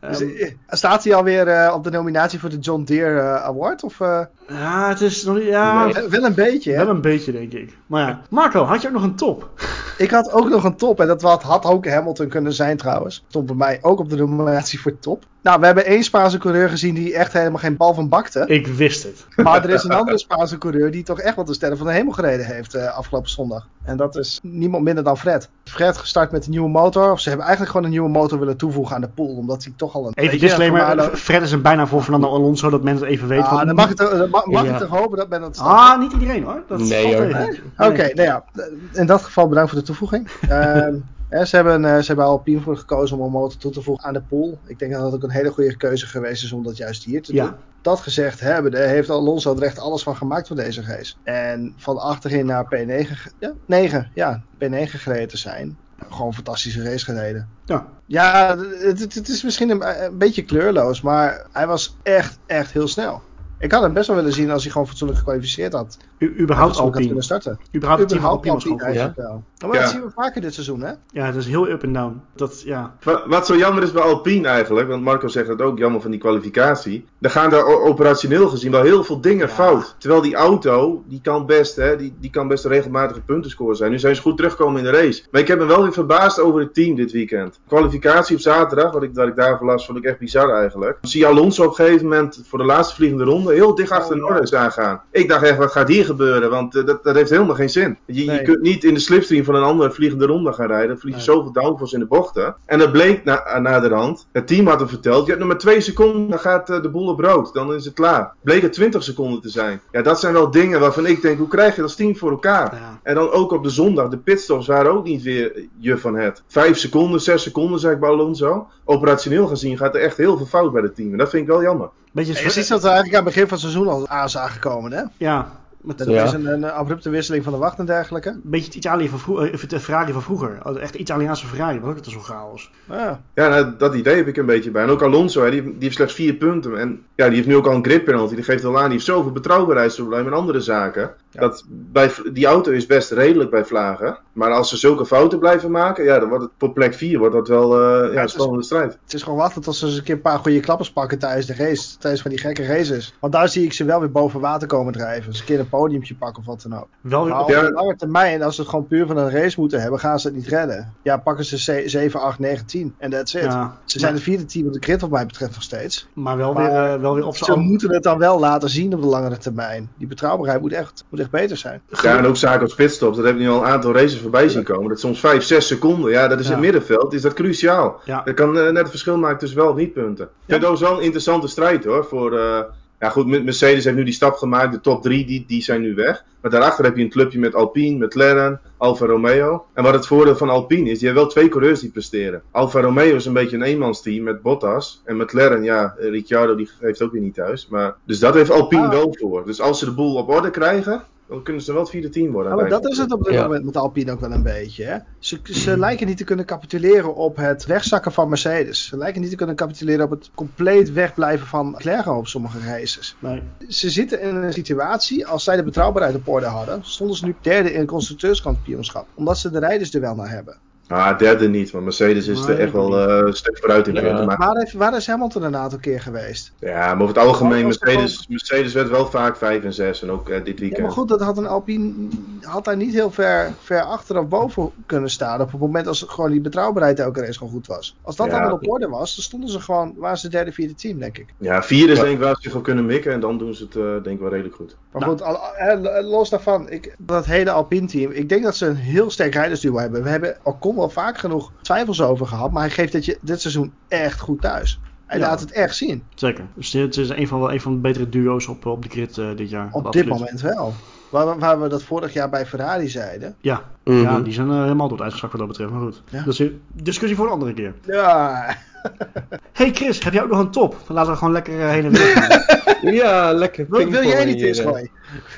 Dus, ehm, eh, staat hij alweer eh, op de nominatie voor de John Deere Award? Of, eh, ja, het is nog niet, ja, wel- wel een beetje, hè? wel een beetje denk ik. Maar ja, Marco, had je ook nog een top? Ik had ook nog een top. En dat wat had ook Hamilton kunnen zijn trouwens. Stond bij mij ook op de nominatie voor top. Nou, we hebben één Spaanse coureur gezien die echt helemaal geen bal van bakte. Ik wist het. Maar er is een andere Spaanse coureur die toch echt wat de sterren van de hemel gereden heeft uh, afgelopen zondag. En dat is niemand minder dan Fred. Fred gestart met een nieuwe motor. Of ze hebben eigenlijk gewoon een nieuwe motor willen toevoegen aan de pool. Omdat hij toch al een. Even disclaimer: Fred is een bijna voor Fernando Alonso, dat men het even weet. Ah, dan mag, het, dan mag, mag ja. ik toch hopen dat men dat. Ah, niet iedereen hoor. Dat nee hoor. Oké, okay, nou ja. In dat geval bedankt voor de toevoeging. uh, ze, hebben, uh, ze hebben Alpine voor gekozen om een motor toe te voegen aan de pool. Ik denk dat dat ook een hele goede keuze geweest is om dat juist hier te ja. doen. Dat gezegd hebbende heeft Alonso er echt alles van gemaakt voor deze race. En van achterin naar P9, ja, 9, ja, P9 gereden te zijn. Gewoon een fantastische race gereden. Ja. Ja, het, het is misschien een, een beetje kleurloos, maar hij was echt, echt heel snel. Ik had hem best wel willen zien als hij gewoon fatsoenlijk gekwalificeerd had. U, überhaupt Alpine. kunnen starten. Überhaupt, überhaupt Alpine, Alpine was gewoon goed. Ja. Maar ja. dat zien we vaker dit seizoen, hè? Ja, dat is heel up en down. Dat, ja. Wat, wat, zo jammer is bij Alpine eigenlijk, want Marco zegt het ook, jammer van die kwalificatie. Dan gaan daar operationeel gezien wel heel veel dingen ja. fout. Terwijl die auto, die kan best, hè, die, die kan best een regelmatige puntenscore zijn. Nu zijn ze goed teruggekomen in de race. Maar ik heb me wel weer verbaasd over het team dit weekend. Kwalificatie op zaterdag, wat ik, wat ik daarvoor las, vond ik echt bizar eigenlijk. Zie je Alonso op een gegeven moment voor de laatste vliegende ronde heel dicht achter de Norris aangaan. Ik dacht echt, wat gaat hier gebeuren? Want uh, dat, dat heeft helemaal geen zin. Je, nee. je kunt niet in de slipstream van een andere vliegende ronde gaan rijden. Dan vlieg je nee. zoveel downforce in de bochten. En dat bleek na, na de rand. Het team had hem verteld, je hebt nog maar twee seconden, dan gaat uh, de boel op rood. Dan is het klaar. Bleek het 20 seconden te zijn. Ja, dat zijn wel dingen waarvan ik denk, hoe krijg je dat team voor elkaar? Ja. En dan ook op de zondag, de pitstops waren ook niet weer je van het. Vijf seconden, zes seconden, zei ik bij Alonso. Operationeel gezien gaat er echt heel veel fout bij het team. En dat vind ik wel jammer. Beetje je ziet dat we eigenlijk aan het begin van het seizoen al aan zagen komen, hè? Ja. Met dat ja. is een, een, abrupte wisseling van de wacht en dergelijke. Een beetje het Italië van vroeger, het Ferrari van vroeger. Echt de Italiaanse Ferrari, was ook zo chaos. Ja, ja nou, dat idee heb ik een beetje bij. En ook Alonso, hè, die, die heeft slechts vier punten. En ja, die heeft nu ook al een grid penalty. Die geeft al aan, die heeft zoveel betrouwbaarheidsproblemen en andere zaken. Ja. Dat bij, die auto is best redelijk bij vlagen. Maar als ze zulke fouten blijven maken, ja, dan wordt het op plek 4 wordt dat wel uh, ja, een spannende is, strijd. Het is gewoon wachten tot ze eens een keer een paar goede klappers pakken tijdens de race. Tijdens van die gekke races. Want daar zie ik ze wel weer boven water komen drijven. Eens een keer een podiumtje pakken of wat dan ook. Wel maar op ja. lange termijn, als ze het gewoon puur van een race moeten hebben, gaan ze het niet redden. Ja, pakken ze 7, 8, 9, 10. En that's it. Ja. Ze zijn het vierde team op de grid wat mij betreft nog steeds. Maar wel maar, weer, uh, wel weer op Ze moeten het dan wel laten zien op de langere termijn. Die betrouwbaarheid moet echt, moet echt beter zijn. Ja, en ook zaken als pitstops. Dat heb je nu al een aantal races voorbij zien komen. Dat soms 5, 6 seconden. Ja, dat is ja. in het middenveld. Is dat cruciaal. Ja. Dat kan uh, net het verschil maken tussen wel of niet punten. Ik vind het wel een interessante strijd hoor. Voor, uh, ja goed, Mercedes heeft nu die stap gemaakt. De top 3 die, die zijn nu weg. Maar daarachter heb je een clubje met Alpine, McLaren, Alfa Romeo. En wat het voordeel van Alpine is, die hebben wel twee coureurs die presteren. Alfa Romeo is een beetje een eenmansteam met Bottas. En McLaren, ja, Ricciardo die geeft ook weer niet thuis. Maar, dus dat heeft Alpine ah. wel voor. Dus als ze de boel op orde krijgen, dan kunnen ze wel het vierde team worden. Ja, maar dat is het op dit ja. moment met Alpine ook wel een beetje. Hè? Ze, ze lijken niet te kunnen capituleren op het wegzakken van Mercedes. Ze lijken niet te kunnen capituleren op het compleet wegblijven van Leclerc op sommige races. Nee. Ze zitten in een situatie, als zij de betrouwbaarheid op orde hadden, stonden ze nu derde in het constructeurskampioenschap. Omdat ze de rijders er wel naar hebben. Ah, derde niet, want Mercedes is er echt wel uh, een stuk vooruit in ja. punten. Maar... Waar, heeft, waar is Hamilton een aantal keer geweest? Ja, maar over het algemeen, Mercedes, gewoon... Mercedes werd wel vaak 5 en 6 en ook uh, dit weekend. Ja, maar goed, dat had een Alpine had daar niet heel ver, ver achter of boven kunnen staan. Op het moment als gewoon die betrouwbaarheid elke race gewoon goed was. Als dat ja. allemaal op orde was, dan stonden ze gewoon, waren ze derde, vierde team, denk ik. Ja, vierde is denk ik waar ze gewoon kunnen mikken en dan doen ze het uh, denk ik wel redelijk goed. Maar nou. goed, al, los daarvan, ik, dat hele Alpine team, ik denk dat ze een heel sterk rijdersduo hebben. We hebben Ocon wel vaak genoeg twijfels over gehad. Maar hij geeft dit, je, dit seizoen echt goed thuis. Hij ja. laat het echt zien. Zeker. Dus het is een van, wel een van de betere duo's op, op de grid uh, dit jaar. Op absoluut. dit moment wel. Waar, waar, we dat vorig jaar bij Ferrari zeiden. Ja, mm -hmm. ja die zijn uh, helemaal door het uitgezakt wat dat betreft. Maar goed, ja. dat is een discussie voor een andere keer. Ja. hey Chris, heb jij ook nog een top? Dan laten we gewoon lekker uh, heen en weer gaan. ja, lekker. Wil, wil jij niet eens gooien?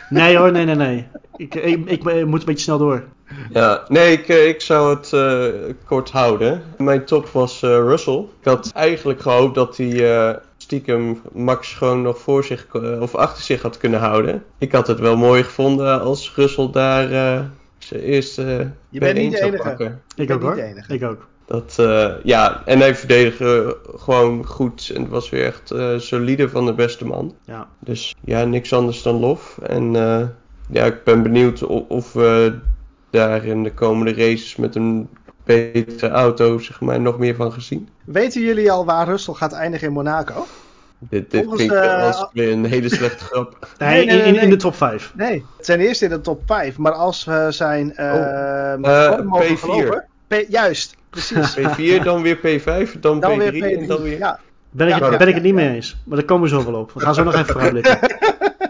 Nee hoor, nee, nee, nee. Ik, ik, ik, ik, moet een beetje snel door. Ja, nee, ik, ik zou het uh, kort houden. Mijn top was uh, Russell. Ik had eigenlijk gehoopt dat hij uh, stiekem Max gewoon nog voor zich of achter zich had kunnen houden. Ik had het wel mooi gevonden als Russell daar zijn eerste Je bent niet de enige. Pakken. Ik ook hoor. Ik ook. Dat, uh, ja, en hij verdedigde gewoon goed. En het was weer echt uh, solide van de beste man. Ja. Dus ja, niks anders dan lof. En uh, ja, ik ben benieuwd of, of we daar in de komende races met een betere auto zeg maar, nog meer van gezien. Weten jullie al waar Russell gaat eindigen in Monaco? Dit, dit Volgens, klinkt eh, als weer een hele slechte grap. Nee, Nee, nee, in, nee, in, de top 5. Nee, het zijn eerst in de top 5. Maar als we zijn... eh Eh, vorm mogen P4. geloven- P, juist, precies. P4, dan weer P5, dan, Dan P3 weer P3. en dan weer... Ja, Ben ik, Ja, het- ja, ben ik het niet ja. mee eens. Maar daar komen we zo wel op. We gaan zo nog even vooruitblikken.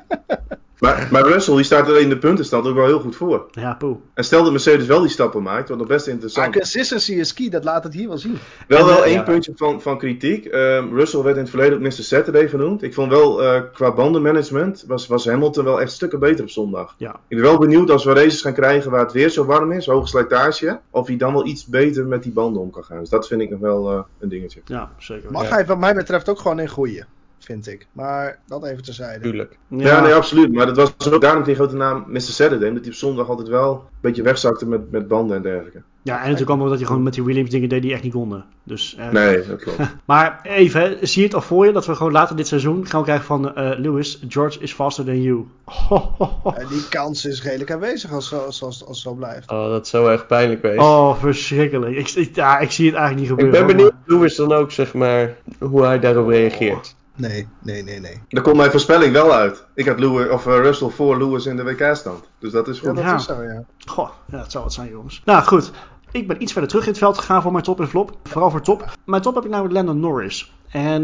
Maar, maar Russell die staat er in de puntenstand ook wel heel goed voor. Ja, poe. En stel dat Mercedes wel die stappen maakt, wat nog best interessant maar consistency is key, dat laat het hier wel zien. Wel En, wel één ja. puntje van, van kritiek. Ehm, Russell werd in het verleden ook Mr. Saturday genoemd. Ik vond wel eh, qua bandenmanagement was, was Hamilton wel echt stukken beter op zondag. Ja. Ik ben wel benieuwd als we races gaan krijgen waar het weer zo warm is, hoge slijtage, of hij dan wel iets beter met die banden om kan gaan. Dus dat vind ik nog wel eh, een dingetje. Ja, zeker. Mag Ja. hij wat mij betreft ook gewoon in groeien, vind ik. Maar dat even terzijde. Tuurlijk. Ja, nee, absoluut. Maar dat was ook daarom die grote naam Mr. Saturday, omdat hij op zondag altijd wel een beetje wegzakte met, met banden en dergelijke. Ja, en natuurlijk allemaal dat hij gewoon met die Williams dingen deed die echt niet konden. Dus, eh, Nee, dat klopt. Maar even, hè, zie je het al voor je dat we gewoon later dit seizoen gaan krijgen van eh, Lewis, George is faster than you. En die kans is redelijk aanwezig als, als, als, als het zo blijft. Oh, dat zou echt pijnlijk wezen. Oh, verschrikkelijk. Ik, ik, ja, ik zie het eigenlijk niet ik gebeuren. ben benieuwd Lewis dan ook, zeg maar, hoe hij daarop reageert. Nee, nee, nee, nee. Daar komt mijn voorspelling wel uit. Ik had Lewis, of, eh, Russell voor Lewis in de WK-stand. Dus dat is Ja, goed. dat Ja. is zo, ja. Goh, ja, het zou wat zijn, jongens. Nou, goed. Ik ben iets verder terug in het veld gegaan voor mijn top en flop. Vooral voor top. Mijn top heb ik namelijk Landon Norris. En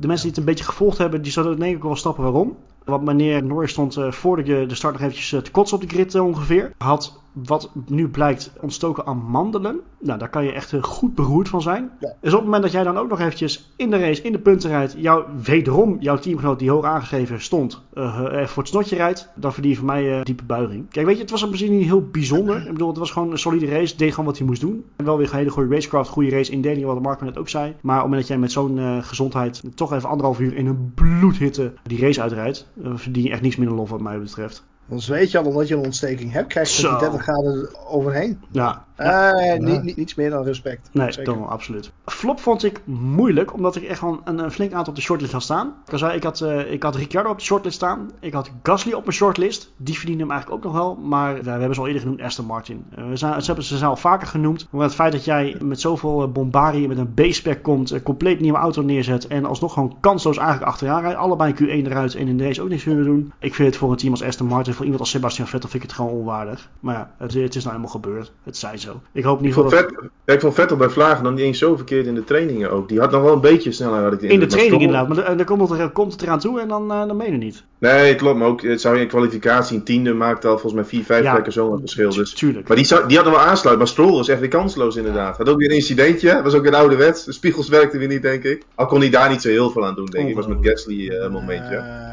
de mensen die het een beetje gevolgd hebben, die zullen denk ik wel snappen waarom. Want meneer Norris stond eh, voor de, de start nog eventjes eh, te kotsen op de grid ongeveer. Had wat nu blijkt ontstoken aan mandelen. Nou, daar kan je echt eh, goed beroerd van zijn. Ja. Dus op het moment dat jij dan ook nog eventjes in de race, in de punten rijdt, jou, wederom jouw teamgenoot die hoog aangegeven stond, eh, eh, voor het snotje rijdt, dan verdien je van mij eh, diepe buiging. Kijk, weet je, het was in principe niet heel bijzonder. Ik bedoel, het was gewoon een solide race, deed gewoon wat hij moest doen. En wel weer een hele goede racecraft, goede race indeling, wat Marco net ook zei. Maar op het moment dat jij met zo'n gezondheid toch even anderhalf uur in een bloedhitte die race uitrijdt, verdien je echt niets minder lof wat mij betreft. Dan zweet je al omdat je een ontsteking hebt, krijg je Zo. die 30 graden overheen. Ja, Eh, niet, niet, niets meer dan respect. Nee, dan absoluut. Flop vond ik moeilijk, omdat ik echt wel een, een flink aantal op de shortlist had staan. Ik, al zei, ik, had, eh, ik had Ricciardo op de shortlist staan. Ik had Gasly op mijn shortlist. Die verdiende hem eigenlijk ook nog wel. Maar ja, we hebben ze al eerder genoemd, Aston Martin. Eh, we zijn, ze hebben ze zijn al vaker genoemd. Maar het feit dat jij met zoveel bombarie, met een B-spec komt, een compleet nieuwe auto neerzet. En alsnog gewoon kansloos eigenlijk achteraan rijdt. Allebei Q1 eruit en in de race ook niks kunnen doen. Ik vind het voor een team als Aston Martin, voor iemand als Sebastian Vettel, vind ik het gewoon onwaardig. Maar ja, het, het is nou helemaal gebeurd. Het zij zo. Ik hoop dat... Vettel, ja, ik vond Vettel bij Vlagen dan niet eens zo verkeerd in de trainingen ook. Die had nog wel een beetje sneller, had ik In de training inderdaad, maar dan, komt, het er, komt het eraan toe en dan, uh, dan meen je niet. Nee, klopt. Maar ook, het zou je in kwalificatie een tiende maakt al volgens mij vier, vijf Ja. plekken zo'n verschil. Dus. Tuurlijk. Maar die, zou, die had nog wel aansluit. Maar Stroll was echt weer kansloos inderdaad. Had ook weer een incidentje. Was ook weer een ouderwets. De spiegels werkten weer niet, denk ik. Al kon hij daar niet zo heel veel aan doen, denk ik. Was met Gasly eh, een momentje. Eh,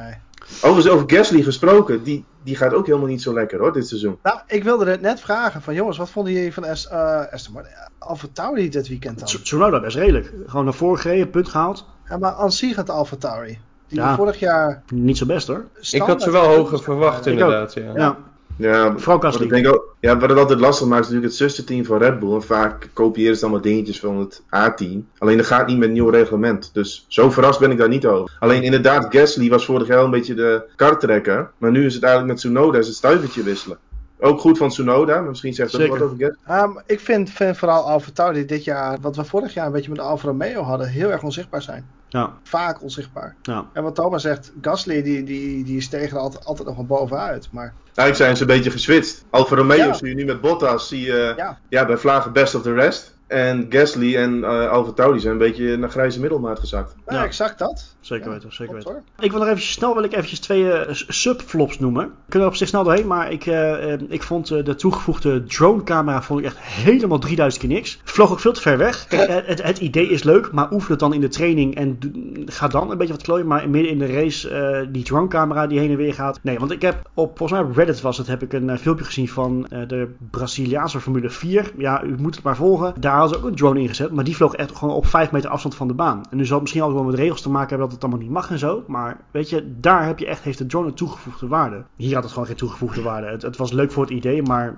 Overigens, over Gasly gesproken. Die, die gaat ook helemaal niet zo lekker hoor, dit seizoen. nou, ik wilde het net vragen van jongens, wat vonden jullie van Est- eh, Aston Martin? Alfa Tauri dit weekend dan? Tsu- Tsunoda best redelijk. Gewoon naar voren gereden, punt gehaald. Ja, maar zich het Alfa Tauri. Die Ja. vorig jaar Niet zo best hoor. Ik had ze wel hoger verwacht, inderdaad. Ja. Ja, Ja, Vooral wat ik denk ook, ja, wat het altijd lastig maakt is natuurlijk het zusterteam van Red Bull. En vaak kopiëren ze dan wat dingetjes van het A-team. Alleen dat gaat niet met een nieuw reglement. Dus zo verrast ben ik daar niet over. Alleen inderdaad, Gasly was vorig jaar een beetje de karttrekker. Maar nu is het eigenlijk met Tsunoda is het stuivertje wisselen. Ook goed van Tsunoda, maar misschien zegt dat wat over Gasly. Ehm, ik vind, vind vooral Alfa Tauri dit jaar, wat we vorig jaar een beetje met Alfa Romeo hadden, heel erg onzichtbaar zijn. Ja, Vaak onzichtbaar. ja. En wat Thomas zegt, Gasly die, die, die steeg er altijd, altijd nog wel bovenuit. Maar Eigenlijk zijn ze een beetje geswitcht. Alfa Romeo Ja. zie je nu met Bottas, zie je Ja. ja. bij Vlagen best of the rest. En Gasly en eh Alfa Tauri zijn een beetje naar grijze middelmaat gezakt. nou, Ja. exact dat. Zeker Ja, weten, zeker weten. hoor. Ik wil nog eventjes snel wil ik eventjes twee eh, s- subflops noemen. Kunnen we op zich snel doorheen, maar ik, eh, eh, ik vond eh, de toegevoegde drone-camera vond ik echt helemaal 3000 keer niks. Vloog ook veel te ver weg. Kijk, eh, het, het idee is leuk, maar oefen het dan in de training en ga dan een beetje wat klooien. Maar midden in de race eh, die drone-camera die heen en weer gaat. Nee, want ik heb op, volgens mij op Reddit was het, heb ik een eh, filmpje gezien van eh, de Braziliaanse Formule 4. Ja, u moet het maar volgen. Daar hadden ze ook een drone ingezet, maar die vloog echt gewoon op 5 meter afstand van de baan. En nu zal het misschien altijd wel met regels te maken hebben dat het allemaal niet mag en zo. Maar weet je, daar heb je echt, heeft de drone toegevoegde waarde. Hier had het gewoon geen toegevoegde waarde. Het, het was leuk voor het idee, maar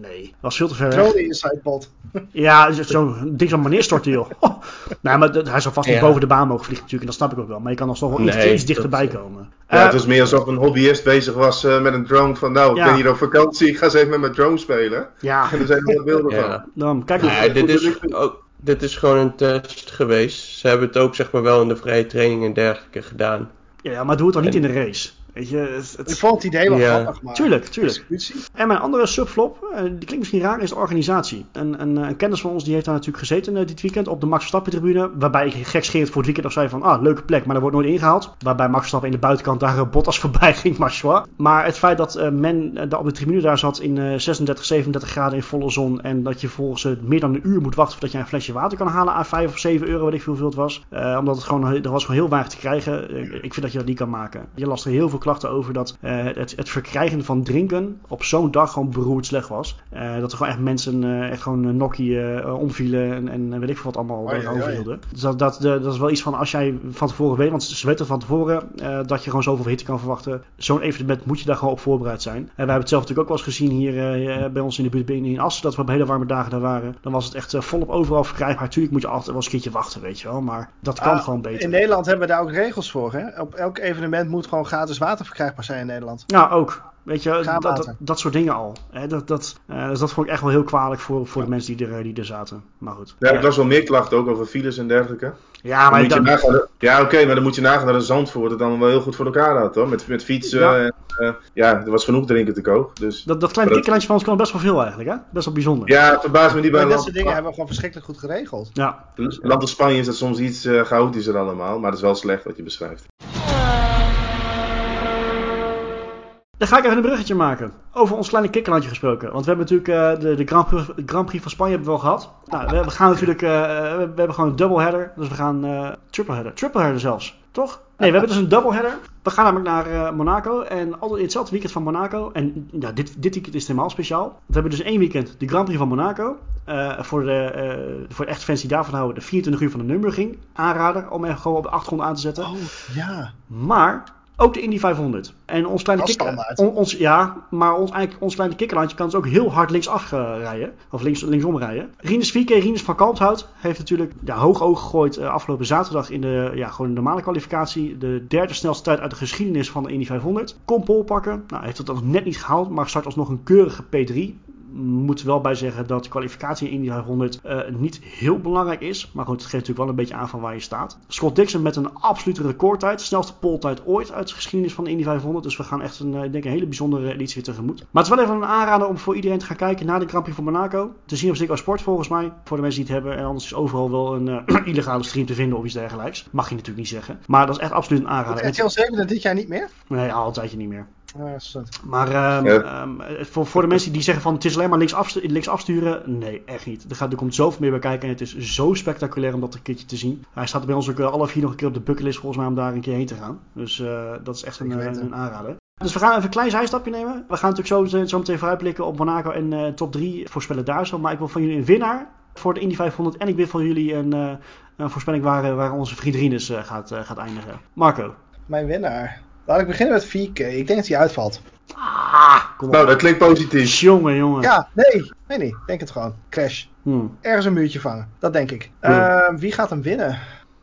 nee. Was veel te ver weg. Drone inside pod. Ja, dus zo'n ding van meneer storten, joh. nee, maar dat- hij zou vast niet boven de baan mogen vliegen natuurlijk. En dat snap ik ook wel. Maar je kan alsnog wel iets, Nee, iets dichterbij dat- komen. Ja, Eh, het was meer alsof een hobbyist bezig was eh, met een drone. Van nou, ik Ja. ben hier op vakantie, ik ga eens even met mijn drone spelen. ja, En er zijn wat beelden van. Ja. dan kijk Nou maar. dit is ook, dit is gewoon een test geweest. Ze hebben het ook zeg maar wel in de vrije training en dergelijke gedaan. Ja, maar doe het dan niet in de race. Weet je, het, Ik vond het idee wel Ja. grappig, maar... Tuurlijk, tuurlijk. Executie? En mijn andere subflop, eh, die klinkt misschien raar, is de organisatie. Een, een, een kennis van ons die heeft daar natuurlijk gezeten eh, dit weekend op de Max Verstappen tribune. Waarbij ik gekscherend voor het weekend nog zei van, ah, leuke plek, maar dat wordt nooit ingehaald. Waarbij Max Verstappen in de buitenkant daar een Bottas voorbij ging, maar zwaar. Maar het feit dat eh, men eh, daar op de tribune daar zat in eh, 36, 37 graden in volle zon. En dat je volgens eh, meer dan een uur moet wachten voordat je een flesje water kan halen aan 5 of 7 euro, weet ik veel hoeveel het was. Eh, omdat het gewoon, er was gewoon heel weinig te krijgen. Eh, ik vind dat je dat niet kan maken. Je las er heel veel klachten over dat eh, het, het verkrijgen van drinken op zo'n dag gewoon beroerd slecht was. Eh, dat er gewoon echt mensen eh, echt gewoon nokkie omvielen en, en weet ik veel wat allemaal oei. overhielden. Dus dat, dat, de- dat is wel iets van als jij van tevoren weet, want ze weten van tevoren dat je gewoon zoveel hitte kan verwachten. Zo'n evenement moet je daar gewoon op voorbereid zijn. En wij hebben het zelf natuurlijk ook wel eens gezien hier bij ons in de buurt in in Assen, dat we op hele warme dagen daar waren. Dan was het echt volop overal verkrijgbaar. Tuurlijk moet je altijd wel eens een keertje wachten, weet je wel. Maar dat kan Ah, gewoon beter. In Nederland hebben we daar ook regels voor. Hè? Op elk evenement moet gewoon gratis water verkrijgbaar zijn in Nederland. Nou, ook. Weet je, dat, dat, dat soort dingen al. Hè, dat, dat, eh, dus dat vond ik echt wel heel kwalijk voor, voor de mensen die er, die er zaten. Maar goed. Ja, ik las wel meer klachten ook over files en dergelijke. Ja, Dan maar dan, nagaan, ja, oké, maar dan moet je nagaan dat een Zandvoort het dan wel heel goed voor elkaar had, hoor. Met, met fietsen. Ja. En, eh, ja, er was genoeg drinken te koop. Dus dat, dat kleine dat- kikkerlandje van ons kan best wel veel eigenlijk. Hè? Best wel bijzonder. ja, het verbaast me niet bij dat land, soort dingen hebben we gewoon verschrikkelijk goed geregeld. Ja. land als Spanje is dat soms iets eh, chaotischer allemaal. Maar het is wel slecht wat je beschrijft. Dan ga ik even een bruggetje maken. Over ons kleine kikkerlandje gesproken. Want we hebben natuurlijk eh, de, de Grand, Prix, Grand Prix van Spanje hebben we wel gehad. Nou, we, we gaan natuurlijk. eh, we, we hebben gewoon een doubleheader. Dus we gaan. eh triple header. Triple header zelfs. Toch? Nee, we hebben dus een doubleheader. We gaan namelijk naar eh, Monaco. En altijd in hetzelfde weekend van Monaco. En ja, dit, dit weekend is helemaal speciaal. We hebben dus één weekend de Grand Prix van Monaco. Eh, voor, de, eh, voor de echte fans die daarvan houden, de 24 uur van de Nürburgring. Aanrader om even gewoon op de achtergrond aan te zetten. Oh, ja. Maar ook de Indy 500. En ons kleine kikker, on- ons, ja, maar ons, eigenlijk, ons kleine kikkerlandje kan dus ook heel hard linksaf eh, rijden. Of links, linksom rijden. Rinus Vieke, Rinus van Kalmthout, heeft natuurlijk ja, hoog oog gegooid eh, afgelopen zaterdag in de ja, gewoon de normale kwalificatie. De derde snelste tijd uit de geschiedenis van de Indy 500. Kon pole pakken. Nou, heeft het dan net niet gehaald, maar start alsnog een keurige P3 moet wel bij zeggen dat de kwalificatie in Indy 500 eh, niet heel belangrijk is. Maar goed, het geeft natuurlijk wel een beetje aan van waar je staat. Scott Dixon met een absolute recordtijd. Snelste poltijd ooit uit de geschiedenis van de Indy 500. Dus we gaan echt een, eh, ik denk een hele bijzondere editie tegemoet. Maar het is wel even een aanrader om voor iedereen te gaan kijken naar de Grand Prix van Monaco. Te zien op Ziggo Sport volgens mij. Voor de mensen die het hebben. En anders is overal wel een eh, illegale stream te vinden of iets dergelijks. Mag je natuurlijk niet zeggen. Maar dat is echt absoluut een aanrader. RTL 7 dit jaar niet meer? Nee, al een tijdje niet meer. Maar ehm, Ja. ehm, voor, voor de mensen die zeggen van het is alleen maar links, afstu- links afsturen. Nee, echt niet. Er, gaat, er komt zoveel meer bij kijken. En het is zo spectaculair om dat een keertje te zien. Hij staat bij ons ook eh, alle vier nog een keer op de bucketlist volgens mij om daar een keer heen te gaan. Dus eh, dat is echt een, eh, een aanrader. Dus we gaan even een klein zijstapje nemen. We gaan natuurlijk zo, zo meteen vooruitblikken op Monaco en eh, top 3 voorspellen daar zo. Maar ik wil van jullie een winnaar voor de Indy 500. En ik wil van jullie een, eh, een voorspelling waar, waar onze vriend Rinus eh, gaat, eh, gaat eindigen. Marco. Mijn winnaar. Laat ik beginnen met 4K. Ik denk dat hij uitvalt. Ah, kom op. Nou, dat klinkt positief. Jongen, jongen. Ja, nee. Nee, nee. Denk het gewoon. Crash. Hmm. Ergens een muurtje vangen. Dat denk ik. Ja. Eh, wie gaat hem winnen?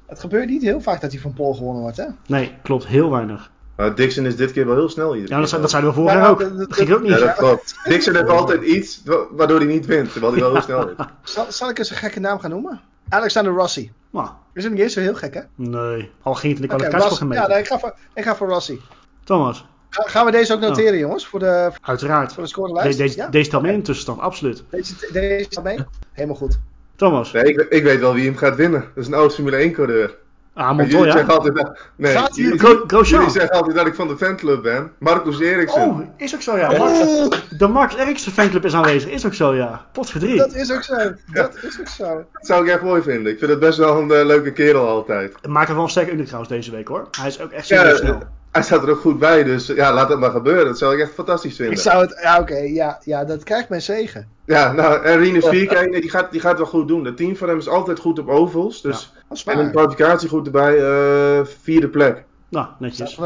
Het gebeurt niet heel vaak dat hij van Paul gewonnen wordt, hè? Nee, klopt. Heel weinig. Maar Dixon is dit keer wel heel snel hier. Ja, dat, zei- dat zeiden we vorig jaar ook. dat- dat- ging ook niet. Ja, dat klopt. Dixon heeft altijd iets wa- waardoor hij niet wint, terwijl hij wel heel snel is. Zal, zal ik eens een gekke naam gaan noemen? Alexander Rossi. Nou, Is het niet eens zo heel gek, hè? nee. Al ging het in de Oké, kwalificatie voor Ja, gemeten. nee, ik, ga voor, ik ga voor Rossi. Thomas, Ga- gaan we deze ook noteren, jongens? Voor de, uiteraard. voor de De, scorelijst? deze, ja? deze telt mee in de tussenstand, absoluut. Deze, deze staat mee? Helemaal goed. Thomas, Nee, ik, ik weet wel wie hem gaat winnen. Dat is een oud Formule 1 coureur. Ah, Maar Jullie zeggen Montoya. altijd dat... Nee, Gaat hij- jullie, Gro- Grosjean. jullie zeggen altijd dat ik van de fanclub ben. Marcus Eriksson. Oh, is ook zo, ja. Max, de Max Eriksen fanclub is aanwezig. Is ook zo, ja. Potverdrie. Dat is ook zo. Dat is ook zo. Dat zou ik echt mooi vinden. Ik vind het best wel een eh, leuke kerel altijd. Maakt het wel een sterke indruk trouwens deze week, hoor. Hij is ook echt Ja, serieus snel. Hij staat er ook goed bij, dus ja, laat het maar gebeuren. Dat zou ik echt fantastisch Ik vinden. zou het... Ja, oké. ja, ja, dat krijgt mijn zegen. Ja, nou, en Rinus Vierke, nee, die, gaat, die gaat wel goed doen. Het team van hem is altijd goed op ovals. Dus, Dat En een kwalificatie goed erbij, eh, vierde plek. Nou, netjes.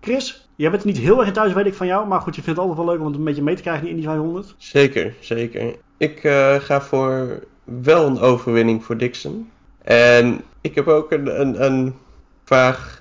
Chris, jij bent niet heel erg thuis, weet ik van jou. Maar goed, je vindt het altijd wel leuk om het een beetje mee te krijgen in die 500. Zeker, zeker. Ik eh, ga voor wel een overwinning voor Dixon. En ik heb ook een, een, een vaag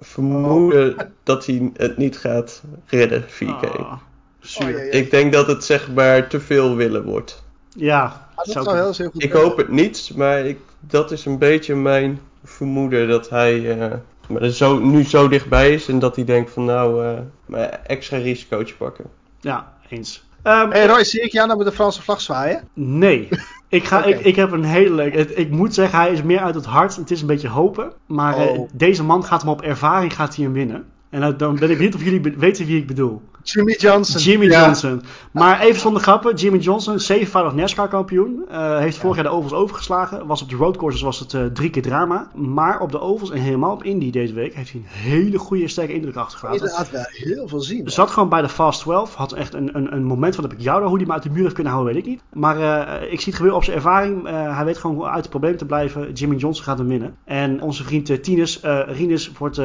vermoeden dat hij het niet gaat redden, 4K. Ah, zuur. Oh, ja, ja. Ik denk dat het zeg maar te veel willen wordt. Ja, Ah, dat zou heel, heel goed Ik hoop het niet, maar ik, dat is een beetje mijn vermoeden dat hij eh, maar zo, nu zo dichtbij is en dat hij denkt van nou, eh, maar extra risicootje pakken. Ja, eens. Ehm, Hey Roy, zie ik jou nou met de Franse vlag zwaaien? Nee. Ik, ga, ik, ik heb een hele leuke. Ik moet zeggen, hij is meer uit het hart. Het is een beetje hopen. Maar eh, Oh. deze man gaat hem op ervaring gaat hij hem winnen. En dan- dan ben ik benieuwd of jullie weten wie ik bedoel. Jimmy Johnson. Jimmy Ja. Johnson. Maar even zonder grappen. Jimmy Johnson, zevenvoudig NASCAR kampioen. eh, heeft vorig jaar de ovals overgeslagen. Was op de roadcourses was het eh, drie keer drama. Maar op de ovals en helemaal op Indy deze week heeft hij een hele goede sterke indruk achtergelaten. Inderdaad wel heel veel zien. Zat gewoon bij de Fast 12. Had echt een, een, een moment van heb ik jou daar. Hoe die me uit de muur heeft kunnen houden, weet ik niet. Maar eh, ik zie het gebeuren op zijn ervaring. Hij weet gewoon hoe uit het probleem te blijven. Jimmy Johnson gaat hem winnen. En onze vriend Tinus, Rinus wordt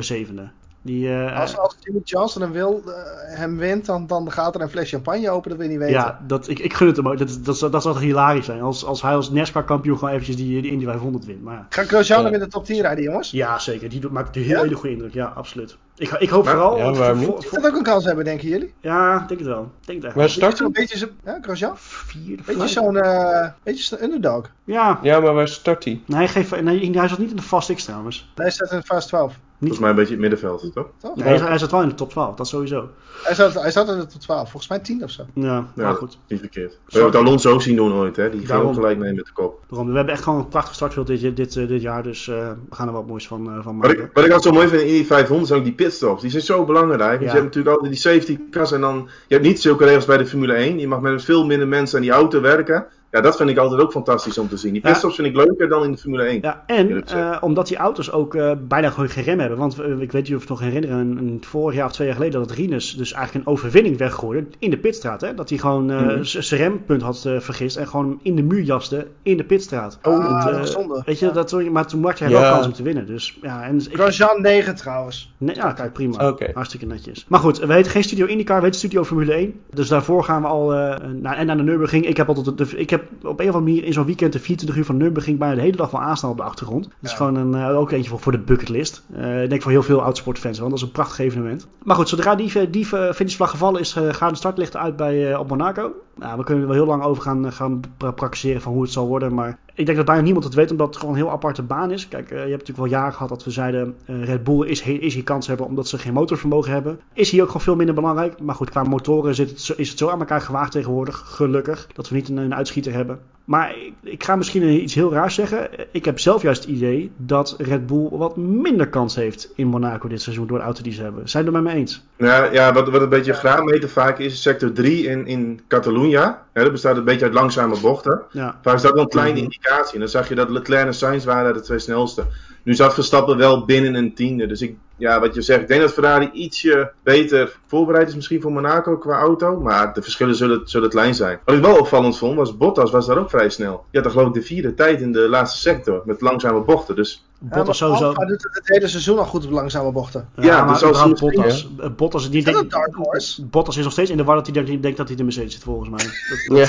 zevende. Die, eh, Als, als Jimmy Johnson hem, wil, eh, hem wint, dan, dan gaat er een fles champagne open, dat wil je niet weten. ja, dat, ik, ik gun het hem ook. Dat, dat, dat, dat zou toch hilarisch zijn. Als, als hij als NASCAR kampioen gewoon eventjes die, die Indy 500 wint. Maar ja. Gaat Grosjean hem in de top 10 rijden, jongens? ja, zeker. Die doet, maakt een Ja? hele goede indruk. Ja, absoluut. Ik, ik hoop Maar- vooral... Ja, want waarom voor- niet? voor- Zou dat ook een kans hebben, denken jullie? ja, ik denk het wel. Ik Denk het echt. Waar wel. start hij? beetje zo, ja, Grosjean? Vierde, Beetje vijfde? zo'n eh, beetje zo'n underdog. Ja. Ja, maar waar start hij? Nee, hij, geeft, nee, hij zat niet in de Fast X trouwens. Hij staat in de Fast 12, Volgens mij een beetje in het middenveld, toch? toch? Nee, hij, hij zat wel in de top 12, dat sowieso. Hij, zat, hij zat in de top 12, volgens mij 10 of zo. Ja, Ja, maar goed. Niet verkeerd. We hebben het Alonso ook zien doen ooit, hè? Die ging Daarom. ook gelijk mee met de kop. Daarom, we hebben echt gewoon een prachtig startveld dit, dit, eh, dit jaar, dus eh, we gaan er wat moois van, eh, van Wat maken. ik, wat ik altijd zo mooi vind in die 500 zijn ook die pitstops. Die zijn zo belangrijk. Want Ja. je hebt natuurlijk altijd die safety cars en dan... Je hebt niet zulke regels bij de Formule 1. Je mag met veel minder mensen aan die auto werken. Ja, dat vind ik altijd ook fantastisch om te zien. Die Ja. pitstops vind ik leuker dan in de Formule 1. Ja, en eh, omdat die auto's ook eh, bijna gewoon geen rem hebben. Want eh, ik weet niet of je het nog herinneren, een, een vorig jaar of twee jaar geleden dat Rinus dus eigenlijk een overwinning weggooide in de pitstraat. Hè? Dat hij gewoon eh, Mhm. zijn rempunt had vergist en gewoon in de muur jaste in de pitstraat. Oh, dat was zonde. Weet je, Ja. dat, maar toen maakte hij wel Ja. kans om te winnen. Dus ja, en ik, Grosjean 9 trouwens. Nee, ja, kijk, prima. Hartstikke netjes. Maar goed, we heten geen Studio IndyCar, we heten Studio Formule 1. Dus daarvoor gaan we al eh, naar, en naar de Nürburgring. Ik heb, altijd de, ik heb op een of andere manier in zo'n weekend de 24 uur van Nürburgring bijna de hele dag wel aanstaan op de achtergrond. Dat is Ja. gewoon een, eh, ook eentje voor, voor de bucketlist. Eh, ik denk voor heel veel autosportfans, want dat is een prachtig evenement. Maar goed, zodra die, die eh, finishvlag gevallen is, eh, gaan de startlichten uit bij, op Monaco. Nou, we kunnen er wel heel lang over gaan, gaan pra- praktiseren van hoe het zal worden, maar ik denk dat bijna niemand het weet, omdat het gewoon een heel aparte baan is. Kijk, eh, je hebt natuurlijk wel jaren gehad dat we zeiden, eh, Red Bull is, is hier kans hebben omdat ze geen motorvermogen hebben. Is hier ook gewoon veel minder belangrijk. Maar goed, qua motoren zit het is het zo aan elkaar gewaagd tegenwoordig, gelukkig, dat we niet een, een uitschieter hebben. Maar ik, ik ga misschien iets heel raars zeggen. Ik heb zelf juist het idee dat Red Bull wat minder kans heeft in Monaco dit seizoen door de auto die ze hebben. Zijn het er met me eens? Ja, ja wat, wat een beetje graadmeter vaak is, sector 3 in, in Catalunya. Hè, dat bestaat een beetje uit langzame bochten. Ja. Vaak is dat wel een kleine Mhm. indicatie. En dan zag je dat Leclerc en Sainz waren de twee snelste. Nu zat Verstappen wel binnen een tiende. Dus ik, ja, wat je zegt, ik denk dat Ferrari ietsje beter voorbereid is misschien voor Monaco qua auto. Maar de verschillen zullen, zullen klein zijn. Wat ik wel opvallend vond, was Bottas was daar ook vrij snel. Die had dan geloof ik de vierde tijd in de laatste sector. Met langzame bochten. Dus Bottas ja, maar sowieso. Alfa doet het het hele seizoen al goed op langzame bochten. Ja, Ja, maar dus als überhaupt hij Bottas. Eh, Bottas, die Is dat denkt, een dark horse? Bottas is nog steeds in de war dat hij denkt, dat hij in de Mercedes zit, volgens mij. Dat- Ja.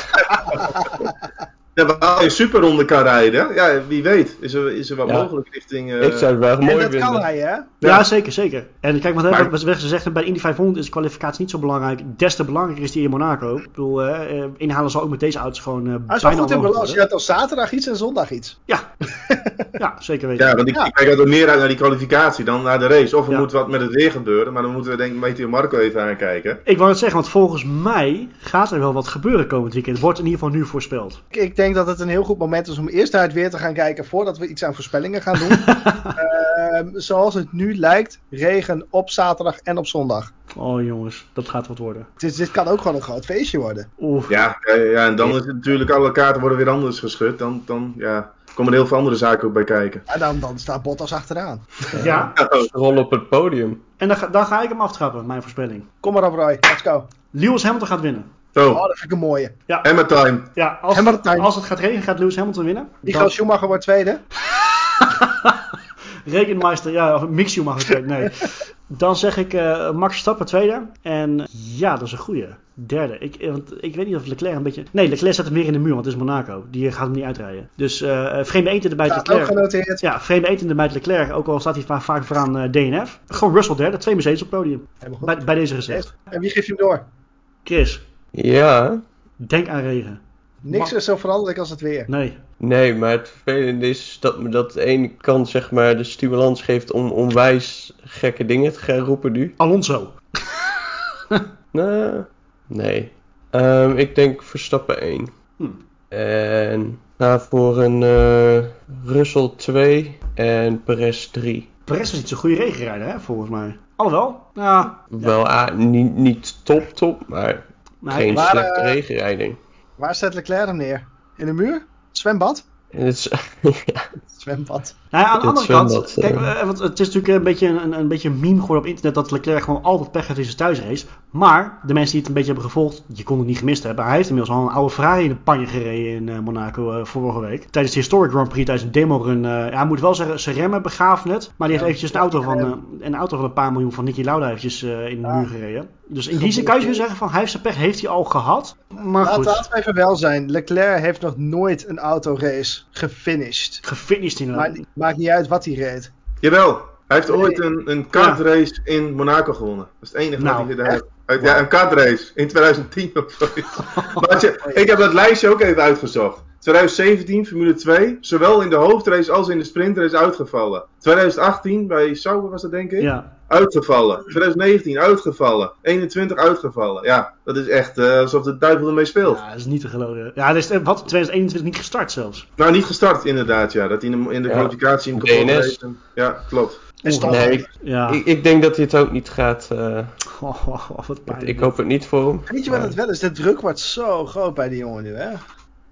Ja, waar je super ronde kan rijden. Ja, wie weet. Is er, is er wat Ja. mogelijk richting... eh, Ik zou het wel En mooi dat kan vinden. hij, hè? Ja, Ja. zeker, zeker. En kijk, wat Maar- hebben we gezegd, bij de Indy 500 is de kwalificatie niet zo belangrijk. Des te belangrijker is die in Monaco. Ik bedoel, eh, eh, inhalen zal ook met deze auto's gewoon eh Hij is wel bijna goed in balans. Je had al zaterdag iets en zondag iets. Ja. Ja, zeker weten. Ja, want ik, Ja. ik kijk altijd meer uit naar die kwalificatie dan naar de race. Of er Ja. moet wat met het weer gebeuren, maar dan moeten we denk ik Meteor Marco even aankijken. Ik wou het zeggen, want volgens mij gaat er wel wat gebeuren komend weekend. Wordt in ieder geval nu voorspeld. Ik, ik denk dat het een heel goed moment is om eerst naar het weer te gaan kijken voordat we iets aan voorspellingen gaan doen. Ehm, zoals het nu lijkt, regen op zaterdag en op zondag. Oh jongens, dat gaat wat worden. Dus dit kan ook gewoon een groot feestje worden. Oeh. Ja, eh, ja, en dan is het natuurlijk alle kaarten worden weer anders geschud. Dan, dan ja, komen er heel veel andere zaken ook bij kijken. En dan, dan staat Bottas achteraan. Ja. Rol op het podium. En dan ga, dan ga ik hem aftrappen, mijn voorspelling. Kom maar op Roy, let's go. Lewis Hamilton gaat winnen. Zo, Oh, dat vind ik een mooie. Hammer time. Ja, als, Hamilton. als het gaat regenen, gaat Lewis Hamilton winnen. Dan- Michael Schumacher wordt tweede. Rekenmeister, ja, of Mick Schumacher tweede, nee. Dan zeg ik eh, Max Verstappen tweede. En ja, dat is een goeie. Derde. Ik, eh, want ik weet niet of Leclerc een beetje... Nee, Leclerc zet hem weer in de muur, want het is Monaco. Die gaat hem niet uitrijden. Dus eh vreemde in de bijt Staat ook Leclerc. genoteerd. Ja, vreemde de bijt Leclerc. Ook al staat hij va- vaak vooraan eh, DNF. Gewoon Russell derde. Twee Mercedes op het podium. Helemaal goed. Bij, bij deze gezegd. En wie geeft je hem door? Chris, Ja, denk aan regen. Niks is zo veranderlijk als het weer. Nee. Nee, maar het vervelende is dat me dat de ene kant zeg maar de stimulans geeft om onwijs gekke dingen te gaan roepen nu. Alonso. Nou, nee. Ehm, ik denk Verstappen 1. Hm. En ga voor een eh Russell 2 en Perez 3. Perez was niet zo'n goede regenrijder, hè, volgens mij. Alhoewel. Ja. Wel ah, niet, niet top top, maar Nee, geen Maar, slechte eh, regenrijding. Waar zet Leclerc hem neer? In de muur? Zwembad? En het is, ja, Zwembad. Nou ja, aan de andere kant, zwembad, kijk, want het is natuurlijk een beetje een, een beetje een meme geworden op internet dat Leclerc gewoon altijd pech heeft in zijn thuisrace. Maar de mensen die het een beetje hebben gevolgd, je kon het niet gemist hebben. Hij heeft inmiddels al een oude Ferrari in de panje gereden in eh, Monaco eh, vorige week. Tijdens de Historic Grand Prix, tijdens een demo run. eh, ja, hij moet wel zeggen, zijn remmen begaven net. Maar die heeft Ja. eventjes een auto, van, eh, een auto van een paar miljoen van Nicky Lauda eventjes eh, in de Ja. muur gereden. Dus in die zin kan je zo zeggen van hij heeft zijn pech heeft hij al gehad. Maar Laat, goed, laten we even wel zijn. Leclerc heeft nog nooit een autorace gefinished. gefinished inderdaad. Maakt, maakt niet uit wat hij reed. Jawel, hij heeft ooit een, een kartrace in Monaco gewonnen. Dat is het enige Nou, wat hij gedaan heeft. Ja, een kartrace in 2010 of zoiets. maar je, ik heb dat lijstje ook even uitgezocht. 2017 Formule 2, zowel in de hoofdrace als in de sprintrace uitgevallen. 2018 bij Sauber was dat denk ik, Ja, uitgevallen. 2019 uitgevallen. 21 uitgevallen. Ja, dat is echt eh, alsof de duivel ermee speelt. ja, dat is niet te geloven. Ja, dat is eh, wat 2021 niet gestart zelfs. Nou, niet gestart inderdaad, ja. Dat hij in de, in de Ja. kwalificatie in de DNS. Ja, klopt. Nee, ik, Ja. ik, ik denk dat hij het ook niet gaat. eh, Oh, oh, oh, wat pijn. ik hoop het niet voor hem. Weet je wat het wel is? De druk wordt zo groot bij die jongen nu, hè?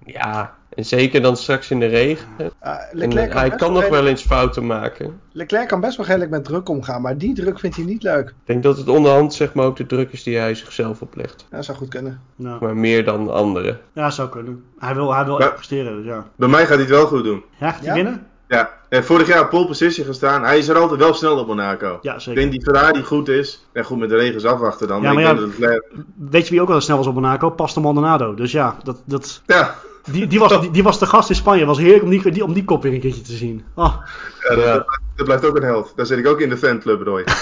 Ja, en zeker dan straks in de regen. Ah, Leclerc, eh, kan hij kan nog redelijk- wel eens fouten maken. Leclerc kan best wel redelijk met druk omgaan, maar die druk vindt hij niet leuk. Ik denk dat het onderhand zeg maar ook de druk is die hij zichzelf oplegt. Dat zou goed kunnen. Ja. Maar meer dan anderen. Ja, zou kunnen. Hij wil, hij wil Ja. echt presteren, dus ja. Bij mij gaat hij het wel goed doen. Ja, gaat hij Ja? winnen? Ja, en vorig jaar op pole position gestaan. Hij is er altijd wel snel op Monaco. Ja, Ik zeker. denk die Ferrari goed is. En goed, met de regens afwachten dan. Ja, maar maar ik ja- denk dat. Weet je wie ook wel snel was op Monaco? Pastor Maldonado. Dus ja, dat, dat, Ja, die, die, was, die, die was de gast in Spanje. Het was heerlijk om die, die, om die kop weer een keertje te zien. Oh, ja, dat, Ja. dat- dat blijft ook een held. Daar zit ik ook in de fanclub, Roy.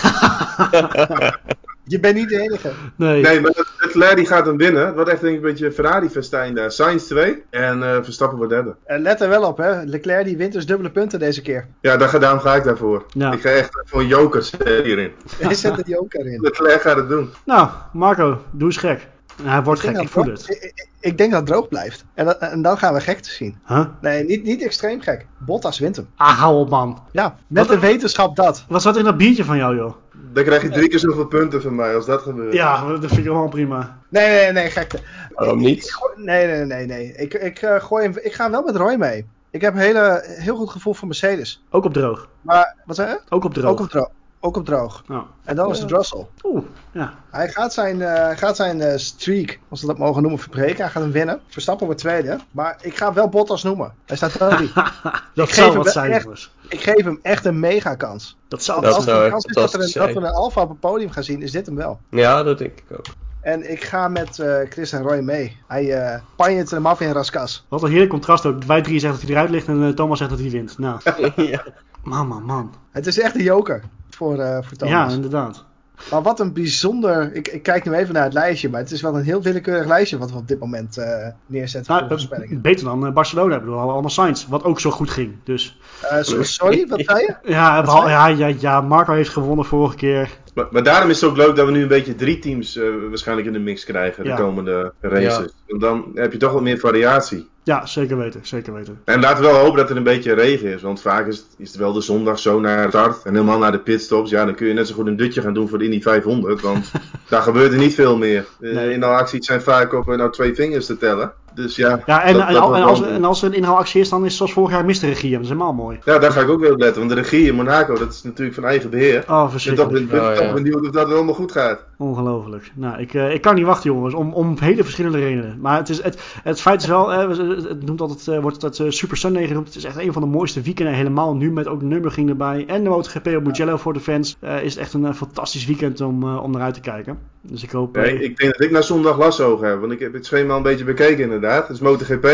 Je bent niet de enige. nee. Nee, maar Leclerc die gaat hem winnen. Het wordt echt denk ik, een beetje Ferrari-festijn daar. Sainz 2 en eh, Verstappen wordt derde. En let er wel op, hè. Leclerc die wint dus dubbele punten deze keer. Ja, daar, ga- daarom ga ik daarvoor. Ja. Ik ga echt voor jokers eh, hierin. Hij zet er die ook erin. Leclerc gaat het doen. Nou, Marco, doe eens gek. En hij wordt Ik gek, ik voel het Ik, ik- ik denk dat het droog blijft. En, dat- en dan gaan we gek te zien. Huh? Nee, niet, niet extreem gek. Bottas wint hem. Ah, hou op man. Ja, met Wat- de wetenschap dat. Wat zat in dat biertje van jou, joh? Dan krijg je drie keer zoveel punten van mij als dat gebeurt. Ja, dat vind ik gewoon prima. Nee, nee, nee, gekte. Waarom niet? ik gooi- nee, nee, nee, nee. Ik, ik, eh, gooi hem, ik ga wel met Roy mee. Ik heb een hele, heel goed gevoel voor Mercedes. Ook op droog. Maar, wat zei je? Ook op droog. Ook op droog. Ook op droog. Oh. En dan is het Russell. Oeh, ja. Hij gaat zijn, eh, hij gaat zijn eh, streak, als we dat mogen noemen, verbreken. Hij gaat hem winnen. Verstappen wordt tweede. Maar ik ga wel Bottas noemen. Hij staat wel drie. dat Ik zou wat zijn, echt- ik geef hem echt een mega kans. Dat zou Dat als zijn. een echt kans is dat, er een, dat we een Alfa op het podium gaan zien, is dit hem wel. Ja, dat denk ik ook. En ik ga met eh, Chris en Roy mee. Hij uh, panjert hem af in Raskas. Wat een heerlijk contrast ook. Wij drie zeggen dat hij eruit ligt en Thomas zegt dat hij wint. Nou, ja. man, man, man. Het is echt een joker voor, eh voor Thomas. Ja, inderdaad. Maar wat een bijzonder... Ik, ik kijk nu even naar het lijstje, maar het is wel een heel willekeurig lijstje wat we op dit moment eh, neerzetten Nou, voor voorspellingen. beter dan eh, Barcelona. Ik bedoel, we hadden allemaal Sainz, wat ook zo goed ging. Dus Eh, so- sorry, wat zei je? ja, Wat ja, ja, ja, Marco heeft gewonnen vorige keer. Maar, maar daarom is het ook leuk dat we nu een beetje drie teams eh, waarschijnlijk in de mix krijgen Ja. de komende races. Want dan heb je toch wat meer variatie. Ja, zeker weten, zeker weten. En laten we wel hopen dat er een beetje regen is. Want vaak is het, is het wel de zondag zo naar start. En helemaal naar de pitstops. Ja, dan kun je net zo goed een dutje gaan doen voor de Indy 500. Want daar gebeurt er niet veel meer. Nee. Inhaalacties zijn vaak op nou, twee vingers te tellen. Dus ja, Ja, en, dat- en, dat als, en als er een inhaalactie is, dan is het zoals vorig jaar Mr. Regie. Dat is helemaal mooi. ja, daar ga ik ook weer op letten. Want de regie in Monaco, dat is natuurlijk van eigen beheer. Oh, Ik ben toch, verschrikkelijk. ben, Oh, ja. benieuwd of dat allemaal goed gaat. Ongelooflijk. Nou, ik, eh, ik kan niet wachten, jongens, om, om hele verschillende redenen. Maar het, is, het, het feit is wel, eh, het noemt altijd, eh, wordt het eh, Super Sunday genoemd. Het is echt een van de mooiste weekenden, helemaal nu met ook Nürburgring erbij. En de MotoGP op Mugello voor de fans. Eh, is het echt een fantastisch weekend om, eh, om naar uit te kijken. Dus ik hoop... Ja, eh, ik, denk dat ik naar zondag lasogen heb. Want ik heb het schema een beetje bekeken inderdaad. Het is MotoGP,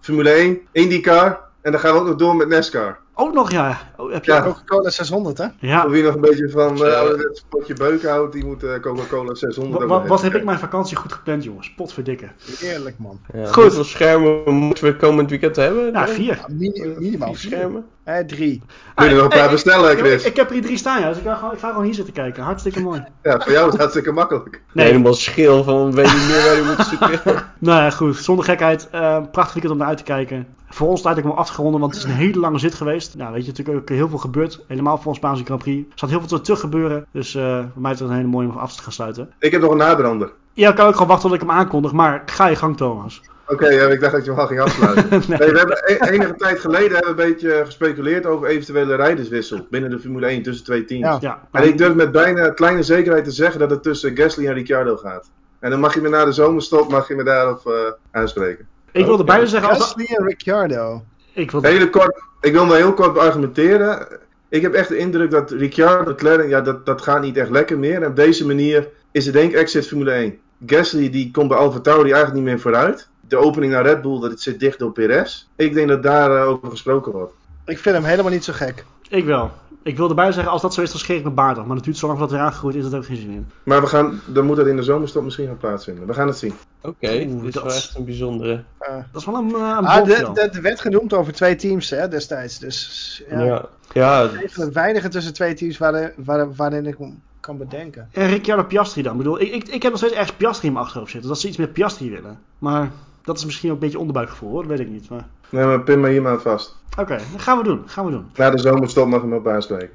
Formule 1, IndyCar. En dan gaan we ook nog door met NASCAR. Ook nog, ja. Oh, heb je Ja. Coca-Cola 600, hè? ja. Wie nog een beetje van uh, ouderwets potje beuk houdt, die moet eh, Coca-Cola 600 Wa- hebben. wa- wat heb ik mijn vakantie goed gepland, jongens? Potverdikke. Heerlijk, man. Ja, Goed. Hoeveel schermen moeten we komend weekend hebben? Ja, Dan? vier. Ja, mini- minimaal Vier vier. schermen? Eh, drie. Kun je er nog een paar bestellen, Ik, Chris? ik heb er hier drie staan, ja. Dus ik ga, gewoon, ik ga gewoon hier zitten kijken. Hartstikke mooi. Ja, voor jou is het hartstikke makkelijk. Nee, Helemaal schil van weet niet meer waar je moet zoeken. nou ja, goed. Zonder gekheid. eh prachtig weekend om naar uit te kijken. Voor ons tijd ik hem afgeronden, want het is een hele lange zit geweest. Nou, weet je, natuurlijk ook heel veel gebeurd. Helemaal voor ons Spaanse Grand Prix. Er zat heel veel te gebeuren. Dus eh voor mij is het een hele mooie om af te gaan sluiten. Ik heb nog een nabrander. Ja, ik kan ook gewoon wachten tot ik hem aankondig. Maar ga je gang, Thomas. Oké, ja, ik dacht dat je hem al ging afsluiten. Nee. nee. we hebben e- enige tijd geleden hebben we een beetje gespeculeerd over eventuele rijderswissel binnen de Formule 1 tussen twee teams. Ja. Ja, En ik durf met bijna kleine zekerheid te zeggen dat het tussen Gasly en Ricciardo gaat. En dan mag je me na de zomerstop mag je me daarop eh, aanspreken. Ik wilde bijna zeggen... Als Gasly en Ricciardo. ik wilde... Hele kort, ik wil me heel kort argumenteren. Ik heb echt de indruk dat Ricciardo, McLaren, ja, dat, dat gaat niet echt lekker meer. En op deze manier is het denk ik exit Formule 1. Gasly die komt bij Alfa Tauri eigenlijk niet meer vooruit. De opening naar Red Bull, dat het zit dicht door Perez. Ik denk dat daar eh, over gesproken wordt. Ik vind hem helemaal niet zo gek. Ik wel. Ik wilde bijna zeggen, als dat zo is, dan scheer ik mijn baard af. Maar het duurt zo lang voordat het weer aangegroeid is, dat heb ik geen zin in. Maar we gaan, dan moet dat in de zomerstop misschien gaan plaatsvinden. We gaan het zien. Oké, Oeh, dit is dat wel is- echt een bijzondere. Eh, Dat is wel een, uh, een ah, de- de- er werd genoemd over twee teams hè, destijds. Dus ja, Ja, ja. een van het weinige tussen twee teams waarin, waar, waarin ik kan bedenken. En Ricciardo Piastri dan? Ik bedoel, ik, ik, ik heb nog steeds ergens Piastri in mijn achterhoofd zitten. Dat ze iets met Piastri willen. Maar dat is misschien ook een beetje onderbuikgevoel hoor, dat weet ik niet. Maar... Nee, maar pin maar hier maar vast. Oké, dat gaan we doen. Gaan we doen. Na de zomerstop mag je me op aanspreken.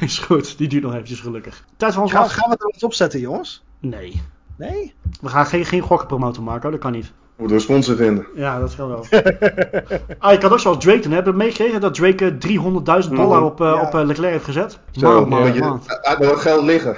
is goed, die duurt nog eventjes gelukkig. Tijd voor ons Gaan, af. gaan we er wat opzetten, jongens? Nee. Nee? We gaan geen, geen gokken promoten, Marco. Dat kan niet. Moeten we sponsor vinden. Ja, dat kan wel. ah, je kan ook zoals Drake doen. Heb je het meegekregen dat Drake eh, 300.000 dollar op, eh, Ja. op eh, Leclerc heeft gezet? Zo, Man, man, je, man. wat geld liggen.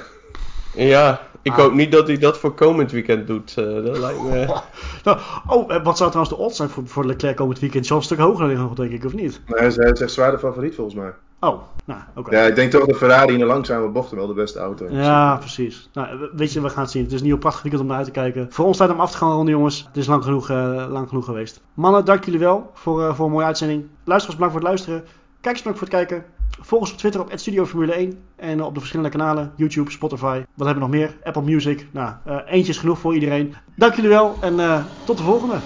Ja, ik Ah. hoop niet dat hij dat voor komend weekend doet. eh, dat lijkt me... Nou, oh, eh, wat zou trouwens de odds zijn voor, voor Leclerc komend weekend? Zal een stuk hoger liggen denk ik, of niet? Maar hij is, echt zwaar de favoriet volgens mij. Oh, nou, oké. Ja, ik denk toch dat Ferrari in de langzame bochten wel de beste auto is. Ja, precies. Nou, we- weet je, we gaan het zien. Het is een nieuw prachtig weekend om naar uit te kijken. Voor ons tijd om af te gaan ronden, jongens. Het is lang genoeg, eh, lang genoeg geweest. Mannen, dank jullie wel voor, eh, voor een mooie uitzending. Luisteraars, bedankt voor het luisteren. Kijkers, bedankt voor het kijken. Volg ons op Twitter op Studio Formule 1. En op de verschillende kanalen. YouTube, Spotify. Wat hebben we nog meer? Apple Music. Nou, eh, eentje is genoeg voor iedereen. Dank jullie wel en eh, tot de volgende.